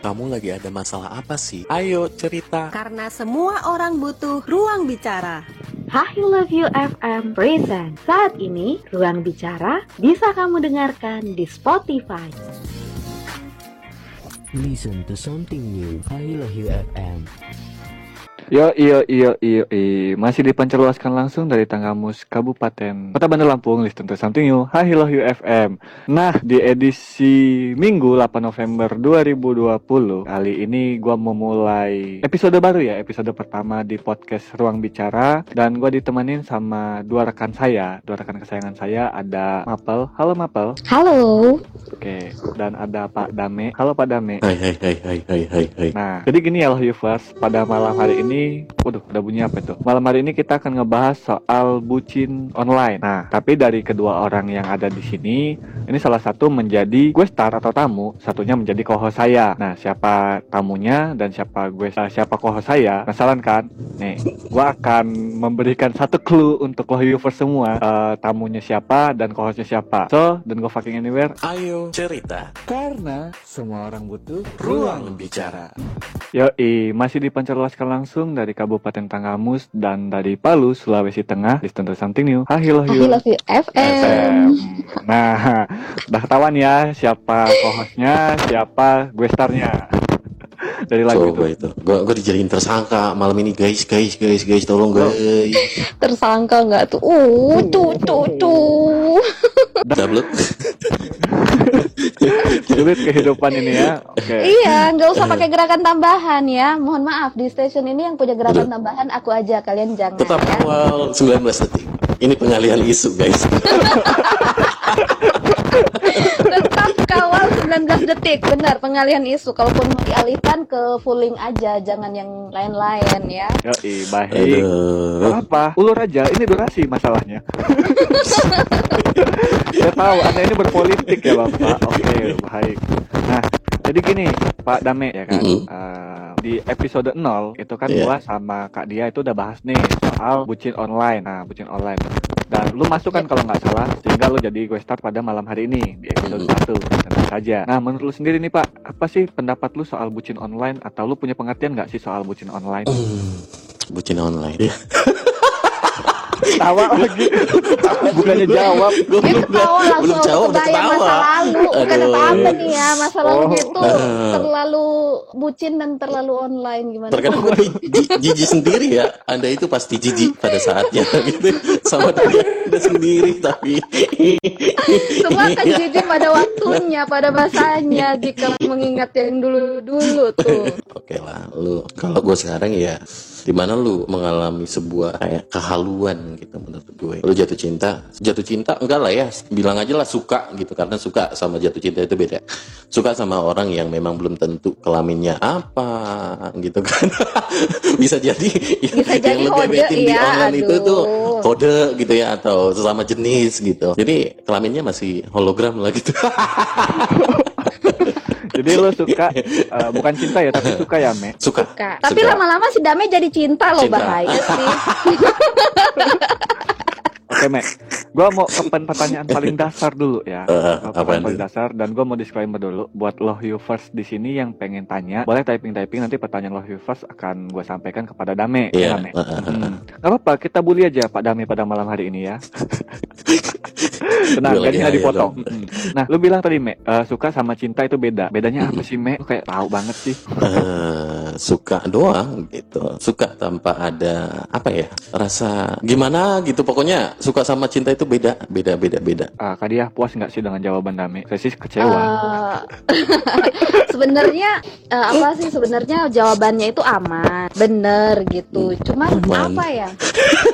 Kamu lagi ada masalah apa sih? Ayo cerita. Karena semua orang butuh ruang bicara. I Love You FM present. Saat ini, Ruang Bicara bisa kamu dengarkan di Spotify. Listen to something new. I love you FM. Yo iyo iyo iyo i masih dipancarluaskan langsung dari Tanggamus Kabupaten Kota Bandar Lampung listen to something new Hai Hello You FM Nah di edisi Minggu 8 November 2020 Kali ini gua memulai episode baru ya Episode pertama di podcast Ruang Bicara. Dan gua ditemenin sama dua rekan saya. Dua rekan kesayangan saya ada Mapel. Halo Mapel. Halo. Oke Dan ada Pak Dame. Halo Pak Dame. Hai hai hai hai hai hai hai. Nah, jadi gini ya Viewers, pada malam hari ini, waduh, udah bunyi apa itu? Malam hari ini kita akan ngebahas soal bucin online. Nah, tapi dari kedua orang yang ada di sini, ini salah satu menjadi gue star atau tamu, satunya menjadi co-host saya. Nah, siapa tamunya dan siapa gue uh, siapa co-host saya? Penasaran kan? Nih, gue akan memberikan satu clue untuk lo viewers semua, uh, tamunya siapa dan co-hostnya siapa. So, dan go fucking anywhere. Ayo cerita. Karena semua orang butuh Ruang bicara. Yoi, masih dipancarluaskan langsung dari Kabupaten Tanggamus dan dari Palu, Sulawesi Tengah. Listen to something new. Hai love I you. Love You FM. FM. Nah, udah ketahuan ya siapa co-hostnya, siapa gue starnya. dari lagu Coba itu. itu. Gua gua dijadiin tersangka malam ini guys guys guys guys tolong guys. Tersangka nggak tuh? Uh, tuh tuh tuh. Udah belum? Sulit kehidupan ini ya. Oke. Iya, nggak usah pakai gerakan tambahan ya. Mohon maaf di stasiun ini yang punya gerakan tambahan aku aja, kalian jangan. Tetap ya. awal 19 detik. Ini pengalihan isu guys. Tetap kawal 19 detik, benar pengalihan isu. Kalaupun mau dialihkan ke fulling aja, jangan yang lain-lain ya. Yoi, baik. Aduh. Apa? Ulur aja, ini durasi masalahnya. Saya tahu Anda ini berpolitik ya Bapak. Oke, baik. Nah, jadi gini, Pak Dame ya kan. Mm-mm. Eh, di episode 0 itu kan Iya. gua sama Kak Dia itu udah bahas nih soal bucin online. Nah, bucin online. Dan lu masuk kan kalau nggak salah sehingga lu jadi gue start pada malam hari ini di episode Mm-mm. 1 tentu saja. Nah, menurut lu sendiri nih Pak, apa sih pendapat lu soal bucin online atau lu punya pengertian nggak sih soal bucin online? Hmm, bucin online. Tawa lagi. Bukannya jawab. Gua Eh belum ketawa langsung belum jawab udah ketawa. masa lalu Bukan apa-apa nih ya Masa lalunya Oh. itu terlalu bucin dan terlalu online Gimana? Terkadang gue ji- ji- jijik sendiri ya. Anda itu pasti jijik pada saatnya gitu. Sama dia udah sendiri tapi. Semua akan jijik pada waktunya Pada masanya Jika mengingat yang dulu-dulu tuh Oke lah, lu kalau gue sekarang ya di mana lu mengalami sebuah kayak kehaluan gitu menurut gue. Lu jatuh cinta, jatuh cinta enggak lah ya, bilang aja lah suka gitu karena suka sama jatuh cinta itu beda. Suka sama orang yang memang belum tentu kelaminnya apa gitu kan. Bisa jadi yang, Bisa jadi yang lu kode, gebetin di iya, online itu tuh aduh. kode gitu ya atau sesama jenis gitu. Jadi kelaminnya masih hologram lah gitu. Jadi lo suka eh, bukan cinta ya tapi suka ya Me. suka. Kak. Tapi Suka. lama-lama si Dame jadi cinta loh Cinta. Bahaya sih Oke Me, gua mau ke pertanyaan paling dasar dulu ya. Eh, apaan pertanyaan paling dasar dan gua mau disclaimer dulu buat lo viewers di sini yang pengen tanya, boleh typing typing nanti pertanyaan lo viewers akan gue sampaikan kepada Dame. Iya. Ya, Dame? eh, eh, Hmm. Gak apa-apa, kita bully aja Pak Dame pada malam hari ini ya. Tenang, Gua lagi gajinya hayal dipotong. dong. Mm-mm. Nah, lu bilang tadi Me, eh, suka sama cinta itu beda. Bedanya apa sih Me? Lu kayak tahu banget sih. eh, suka doang gitu suka tanpa ada apa ya rasa gimana gitu pokoknya suka sama cinta itu beda beda beda beda. Ah, Kak Dia puas nggak sih dengan jawaban Dame? Saya sih kecewa. Eh, sebenarnya eh, apa sih sebenarnya jawabannya itu aman bener gitu. Cuman Aman. apa ya?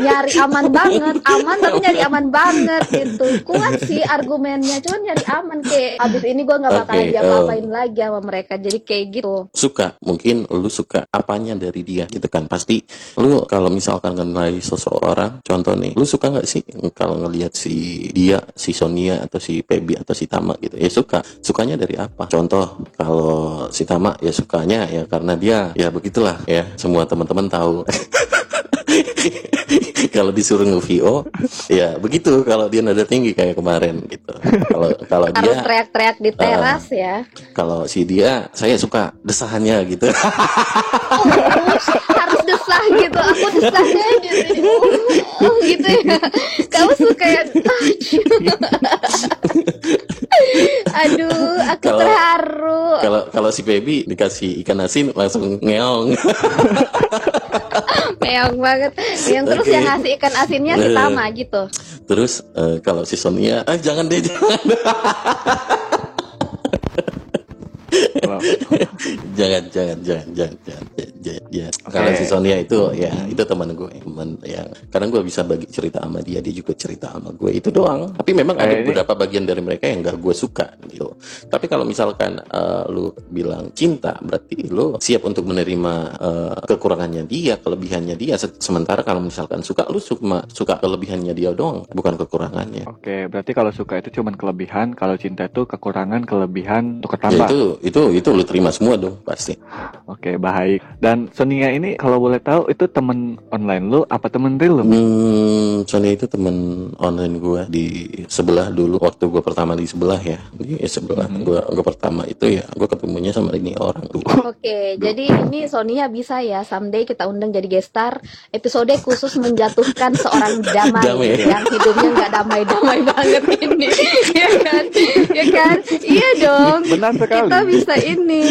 Nyari aman banget aman tapi nyari aman banget gitu. Kuat sih argumennya cuman nyari aman. Kayak abis ini gue nggak bakalan Oke, diapa-apain lagi sama mereka jadi kayak gitu. Suka mungkin lu suka apanya dari dia gitu kan? Pasti lu kalau misalkan kenali seseorang contoh nih lu suka nggak sih kalau ngelihat si dia si Sonia atau si Pebi atau si Tama gitu ya suka. Sukanya dari apa? Contoh kalau si Tama ya sukanya ya karena dia ya begitulah ya. Semua teman-teman tahu kalau disuruh nge-VO ya begitu kalau dia nada tinggi kayak kemarin gitu kalau kalau Harus dia teriak-teriak di teras ya. kalau si dia saya suka desahannya gitu Oh, harus desah gitu. Aku desahnya gitu. Oh, gitu ya. Kamu suka yang Aduh, aku Kalau- terharu. kalau kalau si baby dikasih ikan asin langsung ngeong Meong banget. Yang terus Oke. yang ngasih ikan asinnya si Tama gitu. terus eh, kalau si Sonia ah jangan deh jangan Wow. jangan jangan jangan jangan jangan, jangan, jangan. kalau si Sonia itu ya itu teman gue teman yang kadang gue bisa bagi cerita sama dia dia juga cerita sama gue itu doang. Tapi memang ada Eh, ini- beberapa bagian dari mereka yang gak gue suka gitu. Tapi kalau misalkan eh, lu bilang cinta berarti lu siap untuk menerima eh, kekurangannya dia kelebihannya dia. Se- sementara kalau misalkan suka lu suka suka kelebihannya dia doang bukan kekurangannya. Oke, berarti kalau suka itu cuman kelebihan, kalau cinta itu kekurangan, kelebihan, untuk Ya, ketambah. itu itu itu lu terima semua dong pasti. Oke, baik. Dan Sonia ini kalau boleh tahu itu temen online lu apa temen real lu? Hmm, Sonia itu temen online gue di sebelah dulu waktu gue pertama di sebelah ya di sebelah gue gue pertama itu ya gue ketemunya sama ini orang tuh Oke, jadi ini Sonia bisa ya someday kita undang jadi gestar episode khusus menjatuhkan seorang damai, Damai. yang hidupnya nggak damai-damai banget ini, ya kan? Ya kan? Iya dong. Benar sekali. Kita bisa ini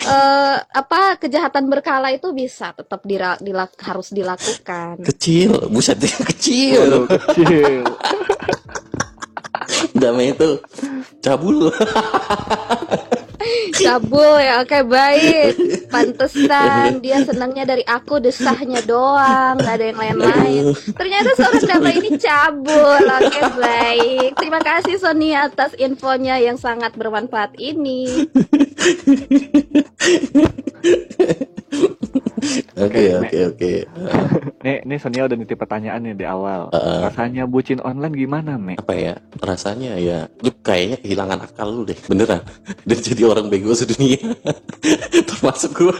eh apa kejahatan berkala itu bisa tetap dira- dilak- harus dilakukan. kecil buset dia Waduh, kecil kecil. damai itu cabul Cabul ya, oke baik. Pantesan dia senangnya dari aku desahnya doang, nggak ada yang lain-lain. Ternyata seorang damai ini cabul, oke baik. Terima kasih Sonia atas infonya yang sangat bermanfaat ini. Oke oke oke Nih, nih Sonia udah nitip pertanyaan nih di awal. Heeh. Rasanya bucin online gimana, Me? apa ya rasanya ya lu kayaknya kehilangan akal lu deh beneran dan jadi orang bego sedunia termasuk gue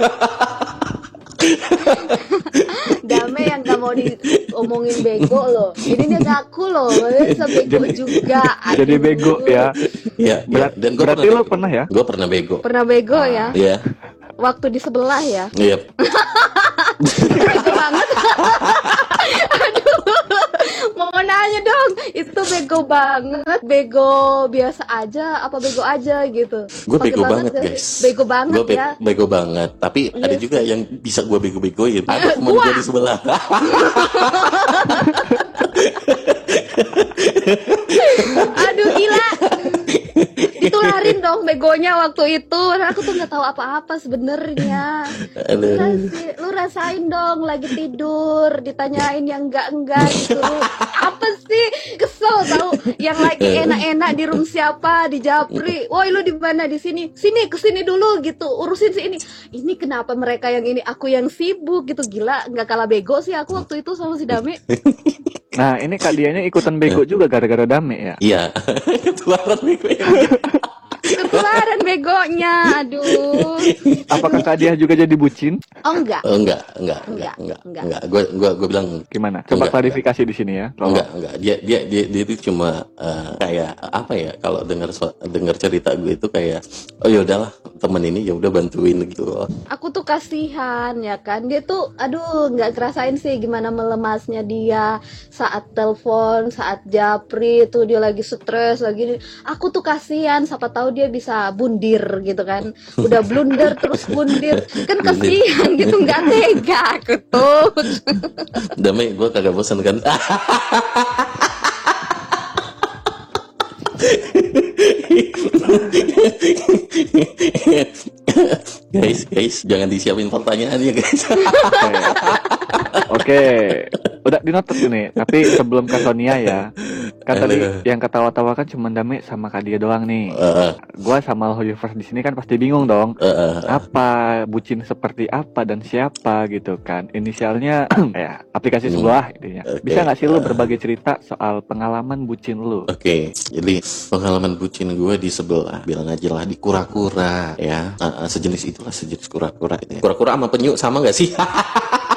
Damai yang gak mau diomongin bego loh. Ini dia ngaku loh, bisa bego juga. Jadi Aduh. bego ya. ya, Berat- ya. dan gue berarti lo pernah ya? gue pernah bego Pernah bego ya? Iya, Waktu di sebelah ya? iya. bego banget. Aduh, mau nanya dong, itu bego banget, bego biasa aja, apa bego aja gitu? Gue bego banget, sih? guys. Bego banget Gue ya. bego banget. Tapi Iya ada juga yang bisa gue bego-begoin. Ada teman Gua. gue di sebelah. Aduh gila. Dong begonya waktu itu. Nah, aku tuh nggak tahu apa-apa sebenarnya. Lu, Aduh. rasi- lu rasain dong lagi tidur, ditanyain yang enggak-enggak gitu. Apa sih? Kesel tahu yang lagi enak-enak di room siapa, di Japri. Woi, lu di mana di sini? Sini ke sini dulu gitu. Urusin si ini. Ini kenapa mereka yang ini aku yang sibuk gitu. Gila, nggak kalah bego sih aku waktu itu sama si Dami. Nah, ini Kak Dianya ikutan bego juga gara-gara Dame ya. Iya. Ketularan bego. Ketularan begonya. Aduh. Apakah Kak Dia juga jadi bucin? Oh enggak. Oh, enggak, enggak, enggak, Enggak, enggak, enggak. enggak. Gue gue gue bilang Gimana? Coba Enggak, klarifikasi di sini ya. Tolong. enggak, enggak. Dia dia dia dia itu cuma eh, kayak apa ya? Kalau dengar dengar cerita gue itu kayak oh ya udahlah temen ini ya udah bantuin gitu. Aku tuh kasihan ya kan. Dia tuh aduh nggak kerasain sih gimana melemasnya dia saat telepon, saat japri itu dia lagi stres lagi aku tuh kasihan siapa tahu dia bisa bundir gitu kan. Udah blunder terus bundir. Kan kasihan gitu nggak tega aku tuh. Damai gue kagak bosan kan? guys, guys, jangan disiapin pertanyaannya guys. Oke, udah dinotet ini. Tapi sebelum ke Sonia ya, kan tadi yang ketawa-tawa kan cuma Dame sama Kak Dia doang nih. Eh, Gua sama Universe di sini kan pasti bingung dong. Apa bucin seperti apa dan siapa gitu kan? Inisialnya ya aplikasi Hmm. sebelah intinya. Oke. Bisa nggak sih lu berbagi cerita soal pengalaman bucin lu? Oke, jadi pengalaman bucin gue di sebelah, bilang aja lah di kura-kura ya, sejenis itulah sejenis kura-kura. Kura-kura sama penyu sama nggak sih?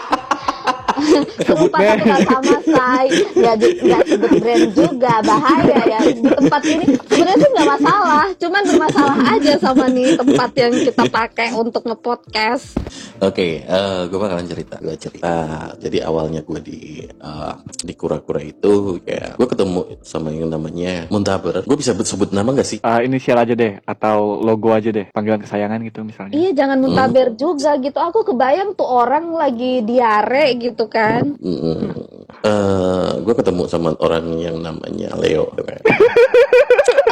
Deh. nggak sama say nggak nggak sebut brand juga bahaya ya di tempat ini sebenarnya sih nggak masalah cuman bermasalah aja sama nih tempat yang kita pakai untuk ngepodcast Oke, eh gue bakalan cerita. Gue cerita. Jadi awalnya gue di eh, di kura-kura itu, kayak gue ketemu sama yang namanya Muntaber. Gue bisa sebut nama gak sih? Ah, inisial aja deh atau logo aja deh panggilan kesayangan gitu misalnya iya jangan muntaber juga gitu aku kebayang tuh orang lagi diare gitu kan Mm, eh gue ketemu sama orang yang namanya Leo.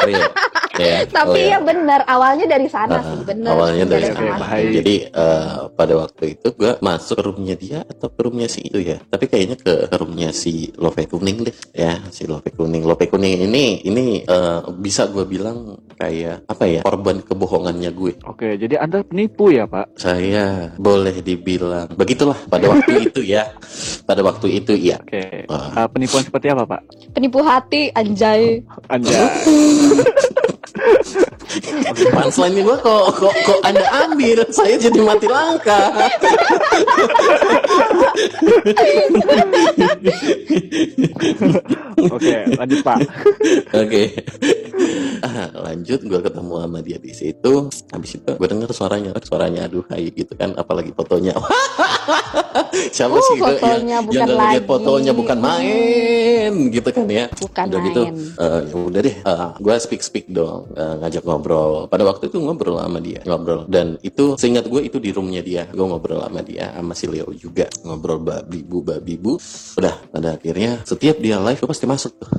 Leo. Ya, tapi Leo. ya benar awalnya dari sana Ah, sih benar awalnya dari Oke, sana. baik. Jadi eh, pada waktu itu gue masuk ke roomnya dia atau ke roomnya si itu ya. Tapi kayaknya ke roomnya si Love Kuning deh. Ya si Love Kuning. Love Kuning ini ini eh, bisa gue bilang kayak apa ya korban kebohongannya gue. oke jadi anda penipu ya pak Saya boleh dibilang begitulah pada waktu itu ya. Pada waktu itu ya. oke Wah. Ah, penipuan seperti apa pak penipu hati anjay anda Punchline gue kok, kok kok anda ambil, saya jadi mati langkah. oke lanjut pak Oke. Ah, lanjut gue ketemu sama dia di situ. Habis itu gue denger suaranya, suaranya aduhai gitu kan, apalagi fotonya. Siapa Oh, sih itu fotonya yang, bukan yang ngeliat lagi. fotonya bukan main gitu kan ya. Bukan udah gitu, main. eh, ya udah deh, gue speak speak dong, eh, ngajak ngobrol. Pada waktu itu ngobrol sama dia, ngobrol. Dan itu seingat gue itu di roomnya dia, gue ngobrol sama dia, sama si Leo juga. Ngobrol babi bu babi bu. Udah, pada akhirnya setiap dia live gue pasti masuk tuh.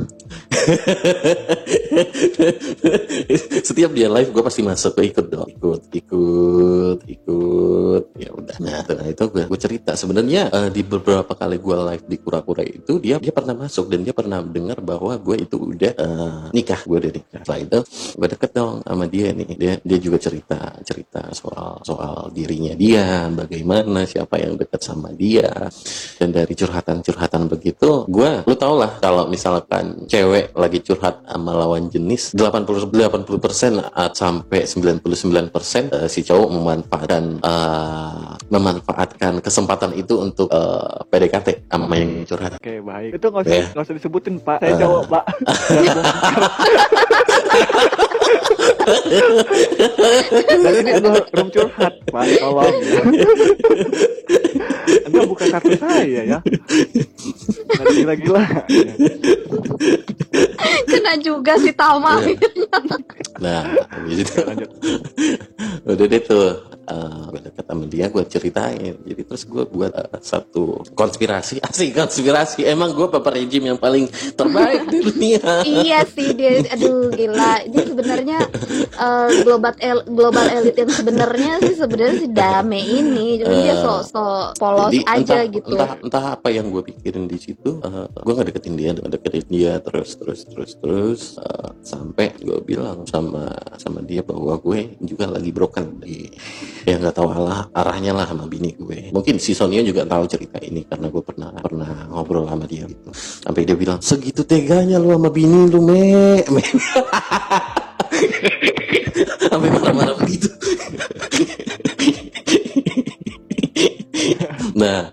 Setiap dia live gue pasti masuk. Gue ikut dong. Ikut ikut ikut. Ya udah. Nah setelah itu gue gue cerita. Sebenarnya eh, di beberapa kali gue live di kura-kura itu dia dia pernah masuk. Dan dia pernah dengar bahwa gue itu udah eh, nikah. Gue udah nikah. Setelah itu gue deket dong sama dia nih. Dia dia juga cerita cerita soal soal dirinya dia bagaimana siapa yang dekat sama dia. Dan dari curhatan-curhatan begitu gue lu tau lah kalau misalkan cewek lagi curhat sama lawan jenis 80 80 persen sampai 99 persen si cowok memanfaatkan eh, memanfaatkan kesempatan itu untuk eh, PDKT sama yang curhat. Oke baik. Itu nggak usah Ya. nggak usah disebutin pak. Saya Ah. cowok pak dan ini adalah room curhat pak. Tolong anda buka kartu saya ya. Gila-gila. Kena juga si Tama. Iya. Nah, lanjut. Udah deh tuh eh, gue deket sama dia gue ceritain. Jadi terus gue buat eh, satu konspirasi. Asik konspirasi. Emang gue bapak rejim yang paling terbaik di dunia. Iya sih dia aduh gila. Dia sebenarnya eh, global el- global elit yang sebenarnya sih sebenarnya si Dame ini. Cuma dia Eh, so so polos Jadi aja entah, gitu. entah entah apa yang gue pikirin di situ. Eh, gue nggak deketin dia nggak deketin dia. Terus terus terus terus eh, sampai gue bilang sama sama dia bahwa gue juga lagi broken di ya nggak tahu. Arah arahnya lah sama bini gue. Mungkin si Sonia juga tahu cerita ini karena gue pernah pernah ngobrol sama dia gitu. Sampai dia bilang segitu teganya lu sama bini lu me, me." sampai marah-marah begitu. Nah,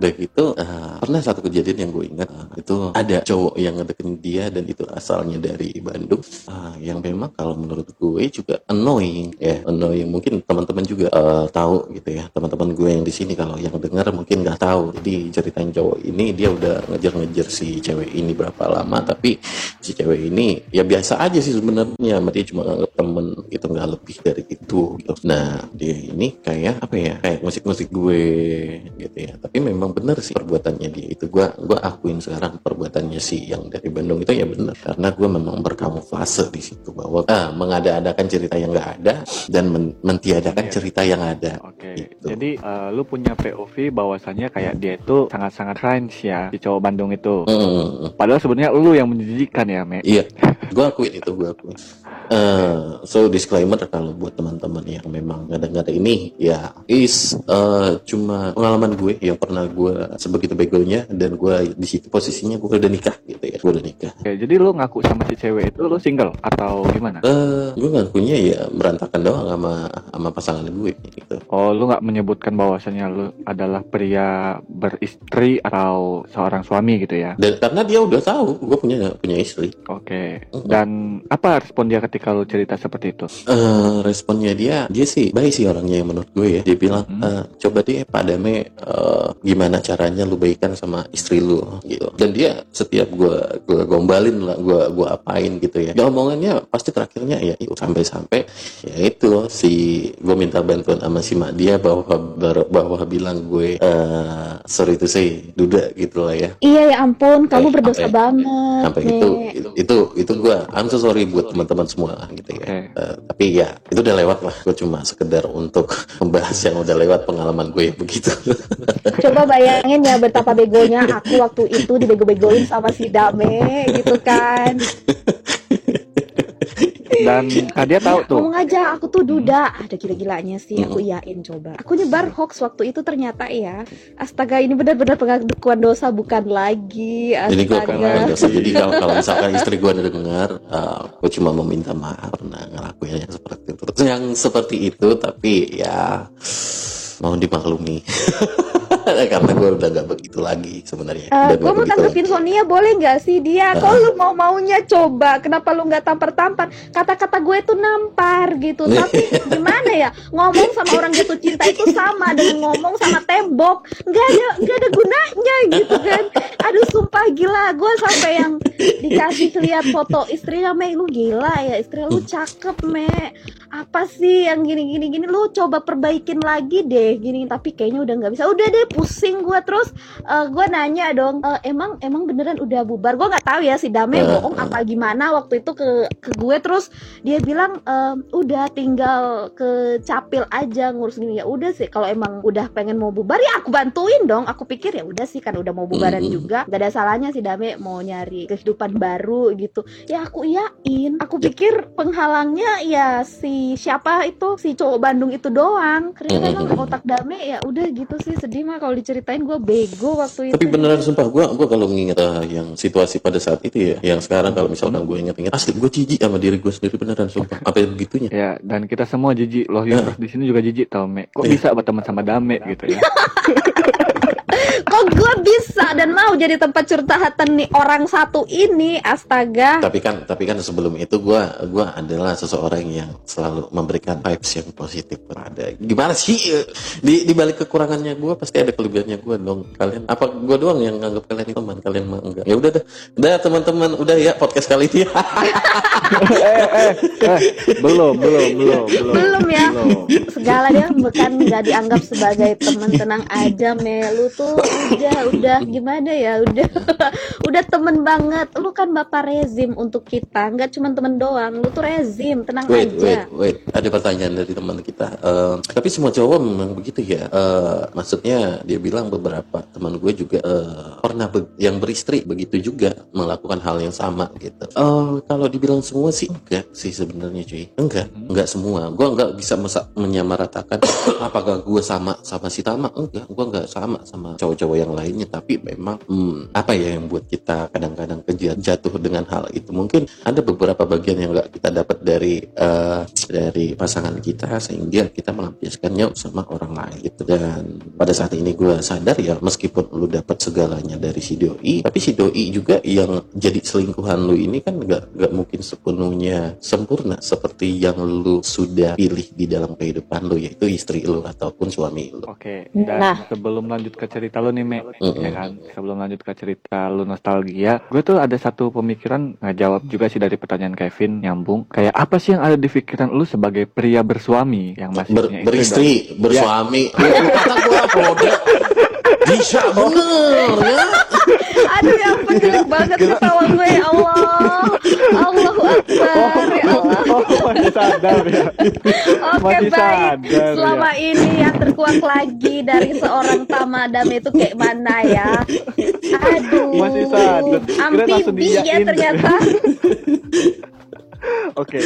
udah gitu eh, pernah satu kejadian yang gue ingat eh, itu ada cowok yang ngedeketin dia dan itu asalnya dari Bandung. Eh, yang memang kalau menurut gue juga annoying ya annoying. Mungkin teman-teman juga eh, tahu gitu ya teman-teman gue yang di sini kalau yang dengar mungkin nggak tahu. Jadi ceritain cowok ini dia udah ngejar-ngejar si cewek ini berapa lama. Tapi si cewek ini ya biasa aja sih sebenarnya dia cuma nganggap temen gitu nggak lebih dari itu gitu. nah dia ini kayak apa ya kayak musik-musik gue gitu ya. Tapi memang bener sih perbuatannya dia itu gue gua akuin sekarang perbuatannya si yang dari Bandung itu ya bener karena gue memang berkamuflase di situ bahwa ah, mengada-adakan cerita yang nggak ada dan men- mentiadakan Iya. cerita yang ada Oke, Gitu. jadi eh, lu punya POV bahwasannya kayak dia itu sangat-sangat cringe ya, si cowok Bandung itu. Hmm, Padahal sebenarnya lu yang menjijikan ya, Me. iya gue akuin itu gue akuin Eh, so disclaimer kalau buat teman-teman yang memang nggak ada ini ya is eh, cuma pengalaman gue yang pernah gue sebegitu begonya dan gue di situ posisinya gue udah nikah gitu ya gue udah nikah Oke, jadi lu ngaku sama si cewek itu lu single atau gimana? eh gue ngakunya ya berantakan doang sama sama pasangan gue gitu Oh, lu nggak menyebutkan bahwasannya lu adalah pria beristri atau seorang suami gitu ya? dan karena dia udah tahu gue punya punya istri Oke. Dan apa respon dia ketika lu cerita seperti itu? eh responnya dia dia sih baik sih orangnya yang menurut gue ya dia bilang Hmm. "Eh, coba deh Pak Dame eh, gimana caranya lu baikan sama istri lu gitu. Dan dia setiap gue gue gombalin lah gue gue apain gitu ya. Ya omongannya pasti terakhirnya ya itu sampai-sampai ya itu. Si gue minta bantuan sama si mak dia bahwa bahwa, bahwa bilang gue eh sorry itu sih duda gitu lah ya. Iya ya ampun, kamu Eh, berdosa sampai- banget. sampai Nek. itu itu itu, itu gue I'm so sorry buat teman-teman semua gitu ya. Oke. Eh, tapi ya itu udah lewat lah. Gue cuma sekedar untuk membahas yang udah lewat pengalaman gue yang begitu. Coba bayangin ya betapa begonya aku waktu itu dibego-begoin sama si Dame gitu kan. Dan Kadia tahu tuh. Ngomong aja aku tuh duda. Ada gila-gilanya sih aku iyain coba. Aku nyebar hoax waktu itu ternyata ya. Astaga ini benar-benar pengakuan dosa bukan lagi. jadi gue Astaga. pernah dosa jadi kalau, kalau misalkan istri gue dengar uh, gue cuma meminta maaf pernah ngelakuin yang seperti itu yang seperti itu tapi ya mau dimaklumi karena gue udah gak begitu lagi sebenarnya Eh, Udah gue mau tanggepin. Sonia boleh nggak sih dia? Ah. Kok lu mau maunya coba? Kenapa lu nggak tampar-tampar? Kata-kata gue tuh nampar gitu. Tapi gimana ya? Ngomong sama orang jatuh cinta itu sama dengan ngomong sama tembok. Nggak ada nggak ada gunanya gitu kan? Aduh sumpah gila. Gue sampai yang dikasih lihat foto istrinya Me lu gila ya istri lu cakep Me apa sih yang gini gini gini lu coba perbaikin lagi deh gini tapi kayaknya udah nggak bisa. Udah deh pusing gue terus gue nanya dong "Eh, emang emang beneran udah bubar? Gue nggak tahu ya si Dame Eh, bohong eh. apa gimana waktu itu ke ke gue. Terus dia bilang "Eh, udah tinggal ke capil aja ngurus gini. Ya udah sih kalau emang udah pengen mau bubar ya aku bantuin dong. Aku pikir ya udah sih kan udah mau bubaran juga. Gak ada salahnya si Dame mau nyari kehidupan baru gitu. Ya aku iyain. Aku pikir penghalangnya ya si siapa itu? Si cowok Bandung itu doang. Ternyata emang Mm-mm. otak Dame ya udah gitu sih sedih mah kalau diceritain gue bego waktu itu Tapi beneran sumpah gue gua kalau nginget uh, yang situasi pada saat itu ya, yang sekarang kalau misalkan gue inget-inget asli gue jijik sama diri gue sendiri beneran sumpah. Apa begitunya? Ya, dan kita semua jijik loh universe di sini juga jijik tau Me. Kok Iya. bisa berteman sama Dame gitu ya? kok gue bisa dan mau jadi tempat curhatan nih orang satu ini astaga Tapi kan tapi kan sebelum itu gue gua adalah seseorang yang selalu memberikan vibes yang positif pada. Gimana sih eh, di di balik kekurangannya gue pasti ada kelebihannya gue dong. Kalian apa gue doang yang nganggap kalian itu teman kalian mah enggak. Ya udah dah. Udah teman-teman udah ya podcast kali ini. eh, eh, eh, belum, belum, belum, belum. belum ya Belum. segala dia bukan nggak dianggap sebagai teman tenang aja Melu tuh udah udah gimana ya udah udah temen banget lu kan bapak rezim untuk kita nggak cuma temen doang lu tuh rezim tenang Wait, aja wait, wait. Ada pertanyaan dari teman kita. Eh, tapi semua cowok memang begitu ya. Eh, maksudnya dia bilang beberapa teman gue juga eh, pernah be- yang beristri begitu juga melakukan hal yang sama gitu. Eh, kalau dibilang semua sih enggak sih sebenarnya cuy. Enggak, enggak semua. Gue enggak bisa menyamaratakan apakah gue sama sama si Tama. Enggak, gue enggak sama sama cowok-cowok yang lainnya. Tapi memang hmm, apa ya yang buat kita kadang-kadang jatuh dengan hal itu. Mungkin ada beberapa bagian yang enggak kita dapat dari eh, dari pasangan kita sehingga kita melampiaskannya sama orang lain gitu dan pada saat ini gue sadar ya meskipun lu dapat segalanya dari si doi tapi si doi juga yang jadi selingkuhan lu ini kan nggak nggak mungkin sepenuhnya sempurna seperti yang lu sudah pilih di dalam kehidupan lu yaitu istri lu ataupun suami lu Oke, dan Nah. sebelum lanjut ke cerita lu nih, Me, Mm-mm. ya kan? Sebelum lanjut ke cerita lu nostalgia, gue tuh ada satu pemikiran ngejawab juga sih dari pertanyaan Kevin nyambung. Kayak apa sih yang ada di pikiran lu sebagai pria bersuami yang masih Ber- beristri bersuami. Ya, lu kata gue bodoh bisa bener ya? Aduh ya ampun jelek banget ketawa gue ya Allah Allahu Akbar ya Allah Oh, masih sadar ya. Oke baik. sadar, Selama ini yang terkuak lagi dari seorang tamadam itu kayak mana ya? Aduh. Masih sadar. Amfibi ya ternyata. Oke.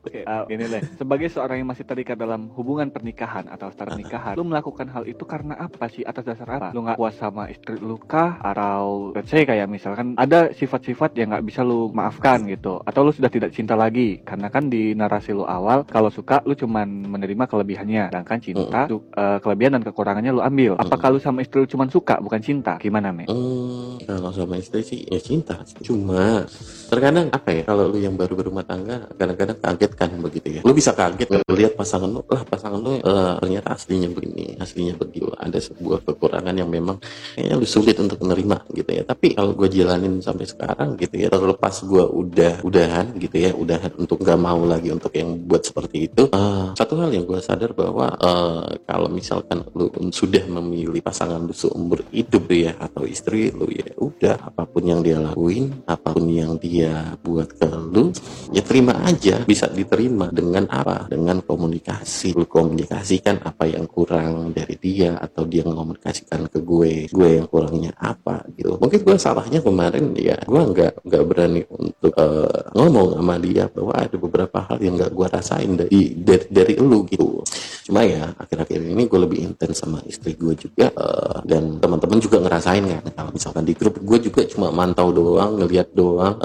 Oke, uh, ini deh. Sebagai seorang yang masih terikat dalam hubungan pernikahan atau start nikahan, lu melakukan hal itu karena apa sih? Atas dasar apa? Lu nggak puas sama istri lu kah? Atau let's say kayak misalkan ada sifat-sifat yang nggak bisa lu maafkan gitu. Atau lu sudah tidak cinta lagi? Karena kan di narasi lu awal, kalau suka lu cuman menerima kelebihannya. Sedangkan cinta, su- uh, kelebihan dan kekurangannya lu ambil. Apakah lu sama istri lu cuman suka bukan cinta? Gimana, Me? Hmm, kalau sama istri sih ya cinta. Cuma terkadang apa ya kalau lu yang baru berumah tangga kadang-kadang kaget kan begitu ya. Lu bisa kaget ngelihat pasangan lu, lah pasangan lu eh, ternyata aslinya begini, aslinya begitu. Ada sebuah kekurangan yang memang kayaknya lu sulit untuk menerima gitu ya. Tapi kalau gue jalanin sampai sekarang gitu ya, terlepas gue udah udahan gitu ya, udahan untuk nggak mau lagi untuk yang buat seperti itu. eh, satu hal yang gue sadar bahwa eh, kalau misalkan lu sudah memilih pasangan lu seumur hidup ya atau istri lu ya udah apa pun yang dia lakuin, apa pun yang dia buat ke lu, ya terima aja. Bisa diterima dengan apa? Dengan komunikasi. Lu komunikasikan apa yang kurang dari dia atau dia mengomunikasikan ke gue, gue yang kurangnya apa gitu. Mungkin gue salahnya kemarin ya, gue nggak nggak berani untuk eh, ngomong sama dia bahwa ada beberapa hal yang nggak gue rasain dari dari, dari lu gitu. Cuma ya akhir-akhir ini gue lebih intens sama istri gue juga eh, dan teman-teman juga ngerasain kan kalau misalkan di grup gue juga cuma mantau doang ngelihat doang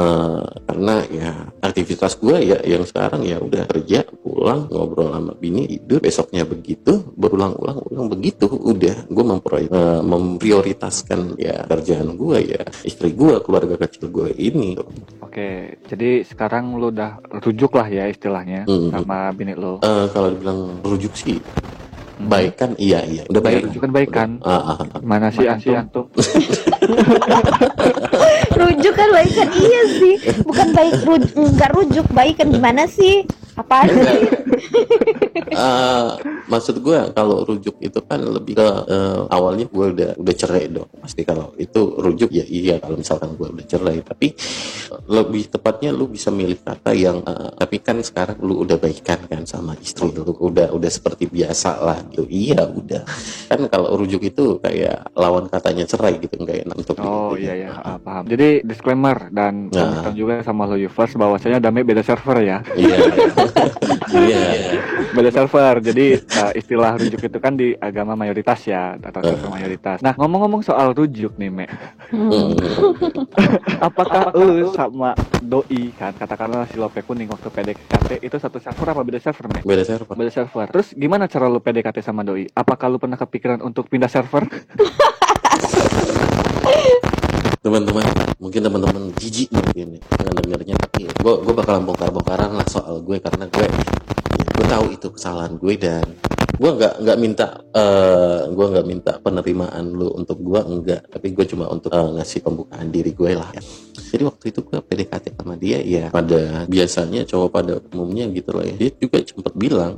karena ya aktivitas gue ya yang sekarang ya udah kerja pulang ngobrol sama bini tidur besoknya begitu berulang-ulang ulang begitu udah gue mempro- eh, memprioritaskan ya kerjaan gue ya istri gue keluarga kecil gue ini Oke, jadi sekarang lu udah rujuk lah ya istilahnya Hmm. sama bini lu. Eh, kalau dibilang rujuk sih baik kan iya iya udah Iya, baik rujuk kan baik kan? Ah, ah, ah. Mana sih antum? Rujuk kan baik kan iya sih. Bukan baik rujuk, enggak rujuk baik kan gimana sih? Apaan? Sih? Eh, maksud gue kalau rujuk itu kan lebih ke eh, awalnya gue udah udah cerai dong. Pasti kalau itu rujuk ya iya. Kalau misalkan gue udah cerai. Tapi eh, lebih tepatnya lu bisa milih kata yang eh, tapi kan sekarang lu udah baikan kan sama istri lu. Udah udah seperti biasa lah gitu. Iya udah. Kan kalau rujuk itu kayak lawan katanya cerai gitu. Nggak enak untuk Oh iya ya, ah, paham. Jadi disclaimer dan Nah. juga sama lo Yufers bahwasanya Dame beda server ya. iya iya Beda server. Jadi uh, istilah rujuk itu kan di agama mayoritas ya atau server mayoritas. Nah, ngomong-ngomong soal rujuk nih, Me. Hmm. Apakah lu sama doi kan katakanlah si Lope Kuning waktu PDKT itu satu server apa beda server, Me? beda server Beda server. Terus gimana cara lu PDKT sama doi? Apakah lu pernah kepikiran untuk pindah server? teman-teman. Mungkin teman-teman jijik mungkin dengan dengarnya. Tapi gue gue bakalan bongkar-bongkaran lah soal gue karena gue ya, gue tahu itu kesalahan gue dan gue nggak nggak minta eh gue nggak minta penerimaan lu untuk gue enggak tapi gue cuma untuk eh, ngasih pembukaan diri gue lah. Ya jadi waktu itu gue PDKT sama dia ya pada biasanya cowok pada umumnya gitu loh ya. Dia juga sempat bilang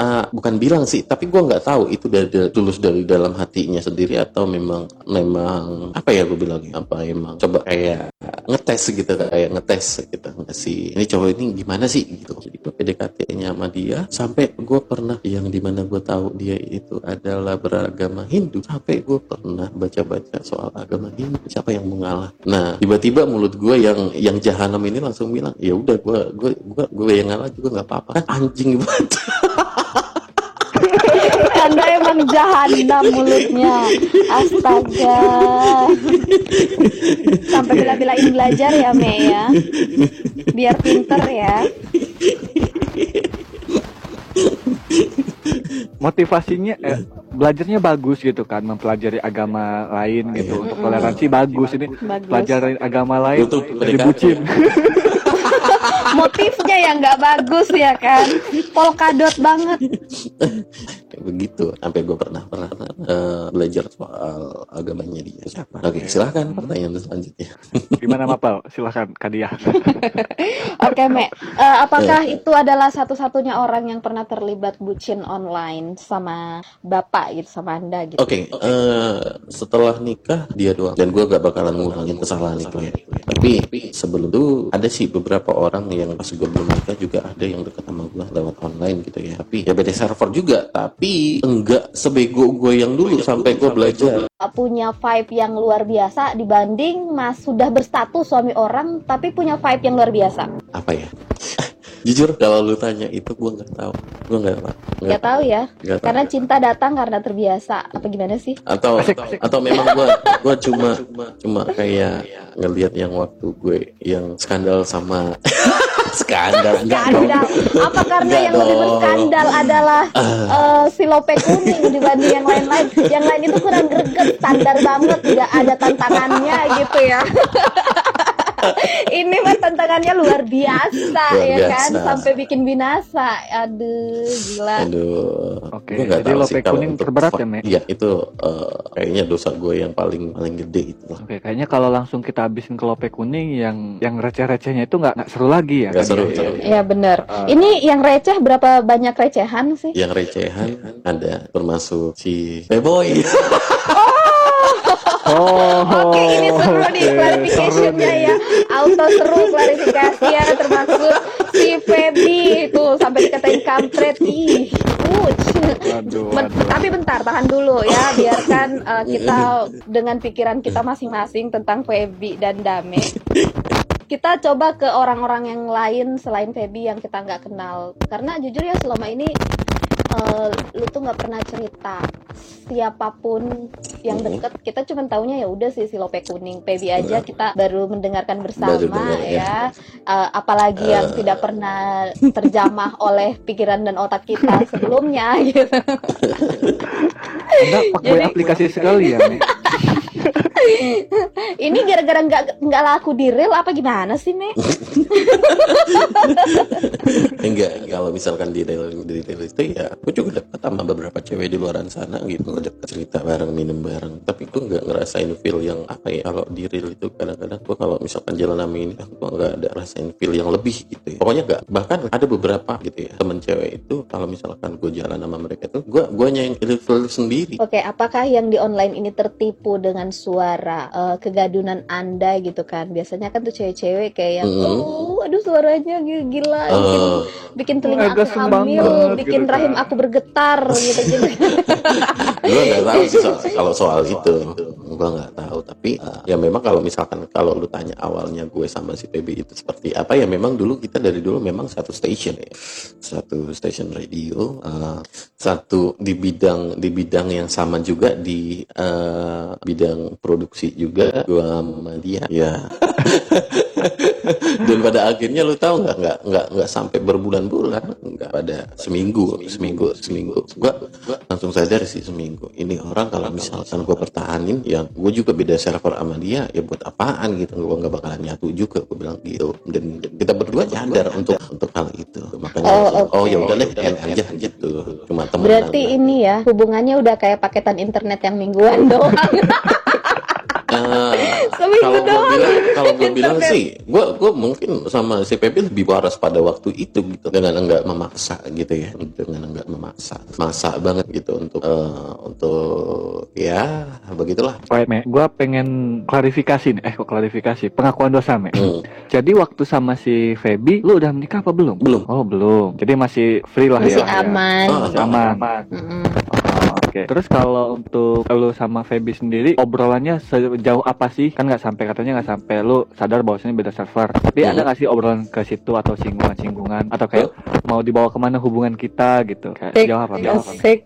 ah, bukan bilang sih tapi gue nggak tahu itu dari, tulus dari dalam hatinya sendiri atau memang memang apa ya gue bilang apa emang? Coba kayak ngetes gitu kayak ngetes gitu ngasih ini cowok ini gimana sih? Gitu. Gue PDKT-nya sama dia sampai gue pernah yang di mana gue tahu dia itu adalah beragama Hindu sampai gue pernah baca-baca soal agama Hindu siapa yang mengalah. Nah tiba-tiba mulut gue yang yang jahanam ini langsung bilang ya udah gue gue gue gue yang ngalah juga nggak apa-apa. Kan anjing banget Emang jahanam mulutnya. Astaga. Sampai bila-bilain belajar ya, Me ya. Biar pinter ya. motivasinya eh, belajarnya bagus gitu kan mempelajari agama lain gitu Iya. untuk toleransi bagus ini Bagus. pelajari agama lain jadi PDKT. bucin Motifnya yang nggak bagus ya kan. Polkadot banget. begitu. Sampai gue pernah pernah eh, belajar soal agamanya dia. Siapa? Oke silahkan pertanyaan selanjutnya. Gimana Mapal silahkan Kadia Oke, Me. Eh, apakah itu adalah satu-satunya orang yang pernah terlibat bucin online sama bapak gitu, sama anda gitu? Oke, eh, setelah nikah dia doang. Dan gue gak bakalan ngulangin kesalahan itu ya. tapi sebelum itu ada sih beberapa orang yang pas gue belum nikah juga ada yang deket sama gue lewat online gitu ya. Tapi ya beda server juga. Tapi enggak sebego gue yang dulu sampai gue belajar. punya vibe yang luar biasa dibanding mas sudah berstatus suami orang tapi punya vibe yang luar biasa. Apa ya? Jujur kalau lu tanya itu gue nggak tahu. Gue nggak tahu. Gak tahu ya? Nggak tahu. karena cinta datang karena terbiasa apa gimana sih? Atau atau memang gua gua cuma cuma kayak ngelihat yang waktu gue yang skandal sama skandal skandal. Apa karena yang lebih berskandal adalah eh, si lope kuning dibanding yang lain-lain? Yang lain itu kurang greget standar banget nggak ada tantangannya gitu ya ini mah tantangannya luar biasa Luar ya kan biasa. sampai bikin binasa aduh gila Aduh, Oke, nggak jadi lope kuning terberat ya, Me? Iya, itu eh, kayaknya dosa gue yang paling paling gede itu lah. Oke, kayaknya kalau langsung kita habisin ke lope kuning yang yang receh-recehnya itu nggak nggak seru lagi ya. Nggak kan seru, ya? seru. Iya bener Ini yang receh berapa banyak recehan sih? Yang recehan ada termasuk si Playboy. Oh, Oke ini seru nih clarification-nya seru ya. Auto seru klarifikasi ya Termasuk si Feby. Itu Sampai dikatain kampret. Ih, waduh. Tapi bentar tahan dulu ya. Biarkan eh, kita dengan pikiran kita masing-masing Tentang Feby dan Dame. Kita coba ke orang-orang yang lain selain Feby yang kita nggak kenal. Karena jujur ya selama ini eh, lu tuh nggak pernah cerita siapa pun yang deket kita cuma taunya ya udah sih si lope kuning Feby aja. Kita baru mendengarkan bersama Baru dengar, ya. ya. Eh, apalagi yang tidak pernah terjamah oleh pikiran dan otak kita sebelumnya gitu. Anda pakai Jadi- aplikasi sekali ya, Me? ini gara-gara nggak nggak laku di real apa gimana sih Me? Enggak, kalau misalkan di real, di real itu ya, gue juga dekat sama beberapa cewek di luar sana gitu, dekat cerita bareng, minum bareng. Tapi gue nggak ngerasain feel yang apa ya, kalau di real itu kadang-kadang gue kalau misalkan jalan sama ini, gue nggak ada rasain feel yang lebih gitu ya. Pokoknya nggak, bahkan ada beberapa gitu ya, temen cewek itu kalau misalkan gue jalan sama mereka tuh, gue gue yang feel sendiri. Oke, apakah yang di online ini tertipu dengan suara eh, kegadunan Anda gitu kan? Biasanya kan tuh cewek-cewek kayak yang, Mm-mm. oh, aduh suaranya gi- gila, bikin, Eh, bikin telinga aku hamil, banget bikin gitu rahim kan. aku bergetar gitu gitu. gue nggak tahu sih soal, kalau soal itu gue nggak tahu tapi uh, ya memang kalau misalkan kalau lu tanya awalnya gue sama si PB itu seperti apa ya memang dulu kita dari dulu memang satu station ya satu station radio uh, satu di bidang di bidang yang sama juga di uh, bidang produksi juga gue sama dia ya dan pada akhirnya lu tahu nggak nggak nggak nggak sampai berbulan-bulan nggak pada seminggu seminggu seminggu. Gua, gua langsung sadar sih seminggu. Ini orang kalau misalkan gua pertahanin ya gue juga beda server sama dia ya buat apaan gitu. Gua nggak bakalan nyatu juga gue bilang gitu. Dan kita berdua nyadar untuk untuk hal itu. Makanya Oh, langsung, oh ya udah deh end aja gitu. Cuma teman Berarti ini ya hubungannya udah kayak paketan internet yang mingguan doang. Eh, Seminggu kalau gue bilang kalau gue bilang sih gue gue mungkin sama si Pepe lebih waras pada waktu itu gitu dengan enggak memaksa gitu ya dengan enggak memaksa maksa banget gitu untuk eh, untuk ya begitulah Baik, Me. Gua pengen klarifikasi nih. Eh, kok klarifikasi? Pengakuan dosa, Me. Hmm, Jadi waktu sama si Feby, lu udah menikah apa belum? belum Oh, belum. Jadi masih free lah Masih ya. aman. Ah, Masih aman. Mm-mm. Oh, Oke. Terus kalau untuk lu sama Feby sendiri, obrolannya sejauh apa sih? Kan nggak sampai katanya nggak sampai lu sadar bahwasanya beda server. Tapi Hmm. ada nggak sih obrolan ke situ atau singgungan-singgungan atau kayak mau dibawa ke mana hubungan kita gitu? Kayak Asik, jauh apa? Jauh apa? asik.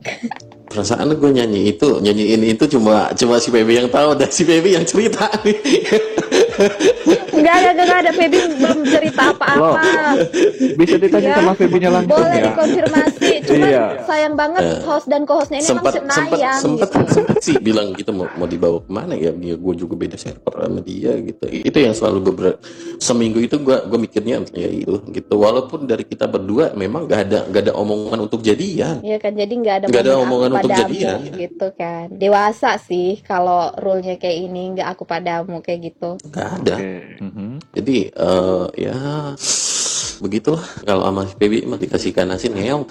perasaan gue nyanyi itu nyanyiin itu cuma cuma si Pepe yang tahu dan si Pepe yang cerita Enggak, enggak, enggak ada Feby belum cerita apa-apa. Bisa ditanya Ya, sama Feby-nya langsung Boleh ya. dikonfirmasi. Cuman Iya. sayang banget Eh, host dan co-hostnya ini sempat emang sempat senayang sempat gitu. sempat sih bilang gitu mau mau dibawa ke mana ya dia gue juga beda server sama dia gitu itu yang selalu beberapa seminggu itu gue gue mikirnya ya itu gitu walaupun dari kita berdua memang gak ada gak ada omongan untuk jadian Iya kan, jadi nggak ada Nggak ada omongan untuk jadian. gitu kan. Dewasa sih kalau rule-nya kayak ini, nggak aku padamu kayak gitu. Gak ada Oke. Mhm. jadi eh, ya begitulah kalau sama si PB mah dikasih ikan asin ngeong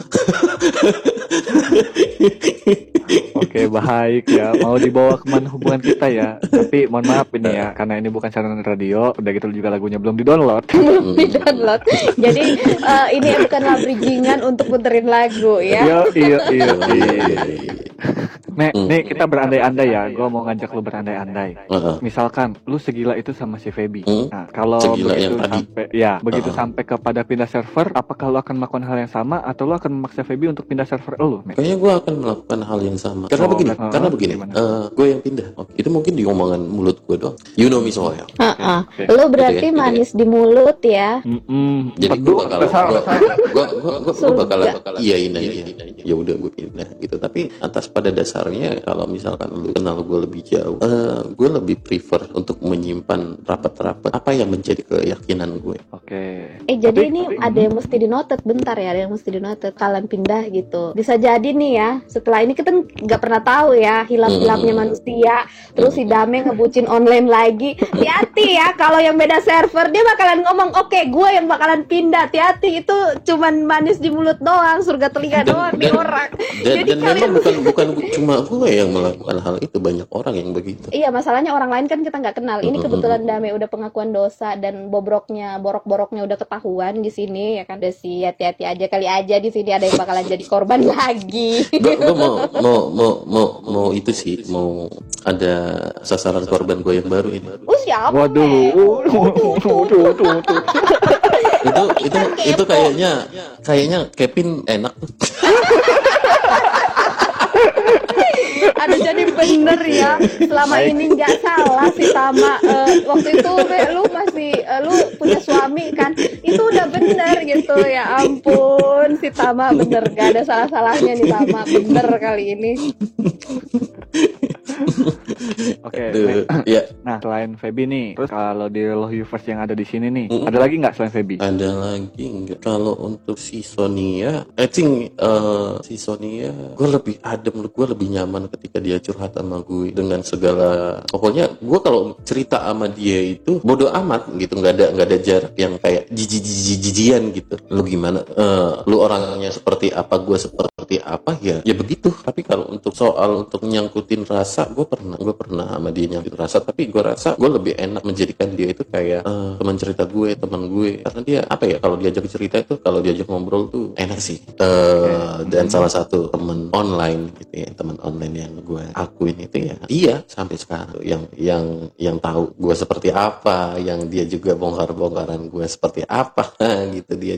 Oke, baik ya mau dibawa ke mana hubungan kita ya tapi mohon maaf ini ya karena ini bukan channel radio udah gitu juga lagunya belum di download belum di download jadi eh, ini bukanlah bridgingan untuk puterin lagu ya iya iya iya iya Iya. Nek, Hmm. nih kita berandai-andai ya. Gue mau ngajak lu berandai-andai. Heeh. Misalkan lu segila itu sama si Feby. Hmm. Nah, kalau Segila begitu yang tadi. sampai ya, begitu Uh-uh. sampai kepada pindah server, apakah lu akan melakukan hal yang sama atau lu akan memaksa Feby untuk pindah server lu, Mek? Kayaknya gue akan melakukan hal yang sama. Karena Oh, begini, uh, karena begini, gimana? gue yang pindah. Oke, itu mungkin di omongan mulut gue doang. You know me so well. Heeh. Oke. lu berarti Gitu ya, gitu ya. manis di mulut ya Mm-mm. Jadi gue bakal, gue gue gue gue Surga. bakal iyain aja. Ya udah gue pindah gitu. Tapi atas pada dasarnya kalau misalkan lu kenal gue lebih jauh, eh gue lebih prefer untuk menyimpan rapat-rapat apa yang menjadi keyakinan gue. Oke. Eh jadi Tapi- ini tapi- ada yang mesti dinotet bentar ya, ada yang mesti dinotet kalian pindah gitu. Bisa jadi nih ya, setelah ini kita nggak pernah tahu ya hilap-hilapnya manusia. Terus si Dame ngebucin online lagi. Hati-hati ya kalau yang beda server dia bakalan ngomong, "Oke, gue yang bakalan pindah." Hati-hati itu cuman manis di mulut doang, surga telinga doang di orang. Dan, Jadi dan memang kalian bukan bukan cuma gue yang melakukan hal itu, banyak orang yang begitu. Iya masalahnya orang lain kan kita nggak kenal. Ini kebetulan Dame udah pengakuan dosa dan bobroknya, borok-boroknya udah ketahuan di sini ya kan. Udah sih hati-hati aja kali aja di sini ada yang bakalan jadi korban lagi. gue mau mau mau mau mau itu sih mau ada sasaran korban gue yang baru ini Oh siapa? Waduh. Mek? Waduh, waduh, waduh, waduh. itu itu itu kayaknya kayaknya Kevin enak tuh Aduh jadi bener ya. Selama ini nggak salah sih sama eh, waktu itu Mek, lu masih eh, lu punya suami kan. Itu udah bener gitu ya ampun si Tama bener gak ada salah-salahnya nih Tama bener kali ini. Oke. Aduh, Mek. ya Nah, selain Feby nih, terus kalau di Love Universe yang ada di sini nih, Mm-mm. ada lagi nggak selain Feby? ada lagi nggak kalau untuk si Sonia I think eh, si Sonia gue lebih adem gue lebih nyaman ketika dia curhat sama gue dengan segala pokoknya gue kalau cerita sama dia itu bodoh amat gitu nggak ada nggak ada jarak yang kayak jijik jijian gitu lu gimana Eh, lu orangnya seperti apa gue seperti apa ya ya begitu tapi kalau untuk soal untuk nyangkutin rasa gue pernah gue pernah sama dia nyangkutin rasa tapi gue rasa gue lebih enak menjadikan dia itu kayak eh, teman cerita gue teman gue. Karena dia apa ya kalau diajak cerita itu kalau diajak ngobrol tuh enak sih. Eh, dan salah satu teman online gitu ya teman online yang gue akuin itu ya dia sampai sekarang yang yang yang tahu gue seperti apa yang dia juga bongkar bongkaran gue seperti apa gitu. Dia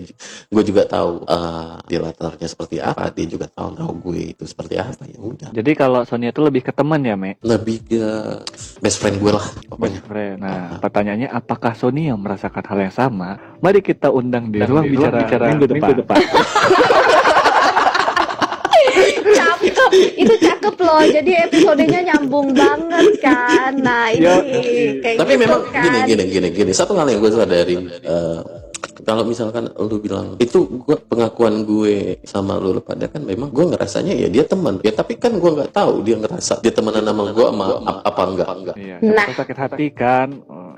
gue juga tahu eh, dia latarnya seperti apa dia juga tahu tahu gue itu seperti apa ya udah. Jadi kalau Sonia itu lebih ke teman ya, Mek? lebih ke best friend gue lah Best pokoknya. friend. Nah, pertanyaannya apakah Sonia merasakan hal yang sama? Mari kita undang di ruang bicara, minggu depan. cakep. Itu cakep loh. Jadi episodenya nyambung banget kan. Nah ini Yo, kayak tapi gitu memang kan. gini gini gini gini. Satu hal yang gue sadari eh, kalau misalkan lu bilang itu gue pengakuan gue sama lu pada kan memang gue ngerasanya ya dia teman ya tapi kan gue nggak tahu dia ngerasa dia temenan sama gue sama ap- apa enggak enggak Iya, Nah. sakit hati kan.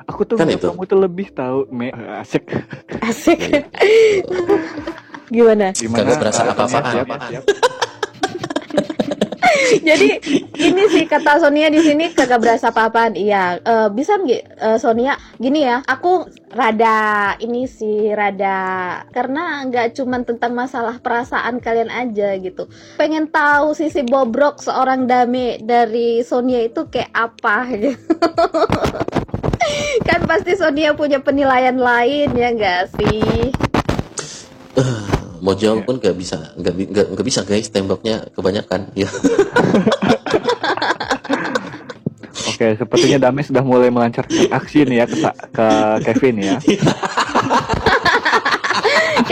Aku tuh Kan itu. kamu tuh lebih tahu, Mek. Asik. asik gimana Gimana? Kagak berasa apa-apaan. jadi ini sih kata Sonia di sini kagak berasa apa-apaan. Iya Eh, bisa nggak eh, Sonia gini ya aku rada ini sih rada karena nggak cuman tentang masalah perasaan kalian aja gitu. Pengen tahu sisi bobrok seorang dame dari Sonia itu kayak apa gitu. Kan pasti Sonia punya penilaian lain ya nggak sih mau jauh pun nggak bisa nggak nggak bisa guys temboknya kebanyakan ya. Oke, sepertinya Dame sudah mulai melancarkan aksi nih ya ke, ke Kevin ya.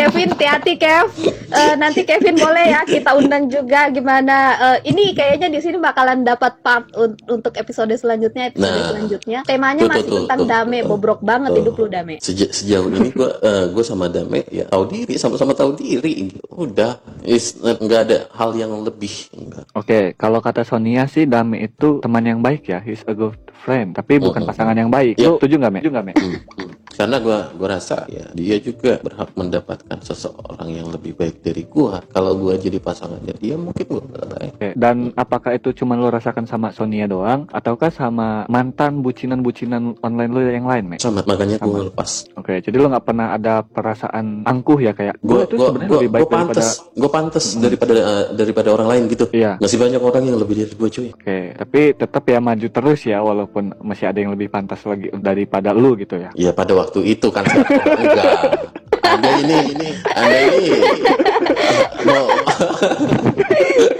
Kevin hati-hati Kev Eh, nanti Kevin boleh ya kita undang juga gimana Eh, ini kayaknya di sini bakalan dapat part un- untuk episode selanjutnya episode Nah. selanjutnya temanya Tuh, masih tuh, tentang tuh, dame tuh. bobrok banget Tuh. hidup lu dame Seja- sejauh ini gue gue sama Dame ya tahu diri sama-sama tahu diri udah is nggak ada hal yang lebih enggak Oke, kalau kata Sonia sih Dame itu teman yang baik ya, he's a good friend, tapi bukan Mm-mm. pasangan yang baik. Iya. Lu setuju nggak, Mek? Setuju nggak, Mek? Hmm, hmm. karena gue gua rasa ya dia juga berhak mendapatkan seseorang yang lebih baik dari gue kalau gue jadi pasangannya dia mungkin nggak baik Oke, dan apakah itu cuma lo rasakan sama Sonia doang, ataukah sama mantan bucinan-bucinan online lo yang lain, Mek? sama makanya Sama. lepas Oke, jadi lo nggak pernah ada perasaan angkuh ya kayak gue gue itu sebenarnya lebih baik gue pantes gue pantes daripada eh, daripada orang lain gitu Iya. masih banyak orang yang lebih dari gue cuy Oke, tapi tetap ya maju terus ya walaupun masih ada yang lebih pantas lagi daripada lu gitu ya. ya pada waktu itu kan enggak anda ini ini anda ini. Mau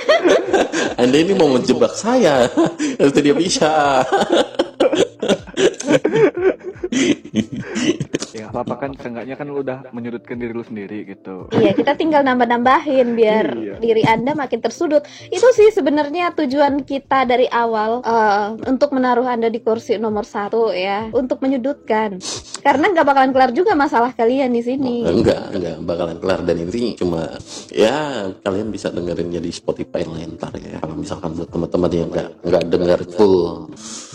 anda ini mau menjebak saya itu dia bisa Ya apa-apa kan seenggaknya kan lu udah menyudutkan diri lu sendiri gitu. Iya, kita tinggal nambah-nambahin biar Iya. diri Anda makin tersudut. Itu sih sebenarnya tujuan kita dari awal eh, untuk menaruh Anda di kursi nomor satu ya, untuk menyudutkan. Karena nggak bakalan kelar juga masalah kalian di sini. enggak enggak bakalan kelar dan ini cuma ya kalian bisa dengerinnya di Spotify lah ntar ya kalau misalkan teman-teman yang enggak enggak dengar full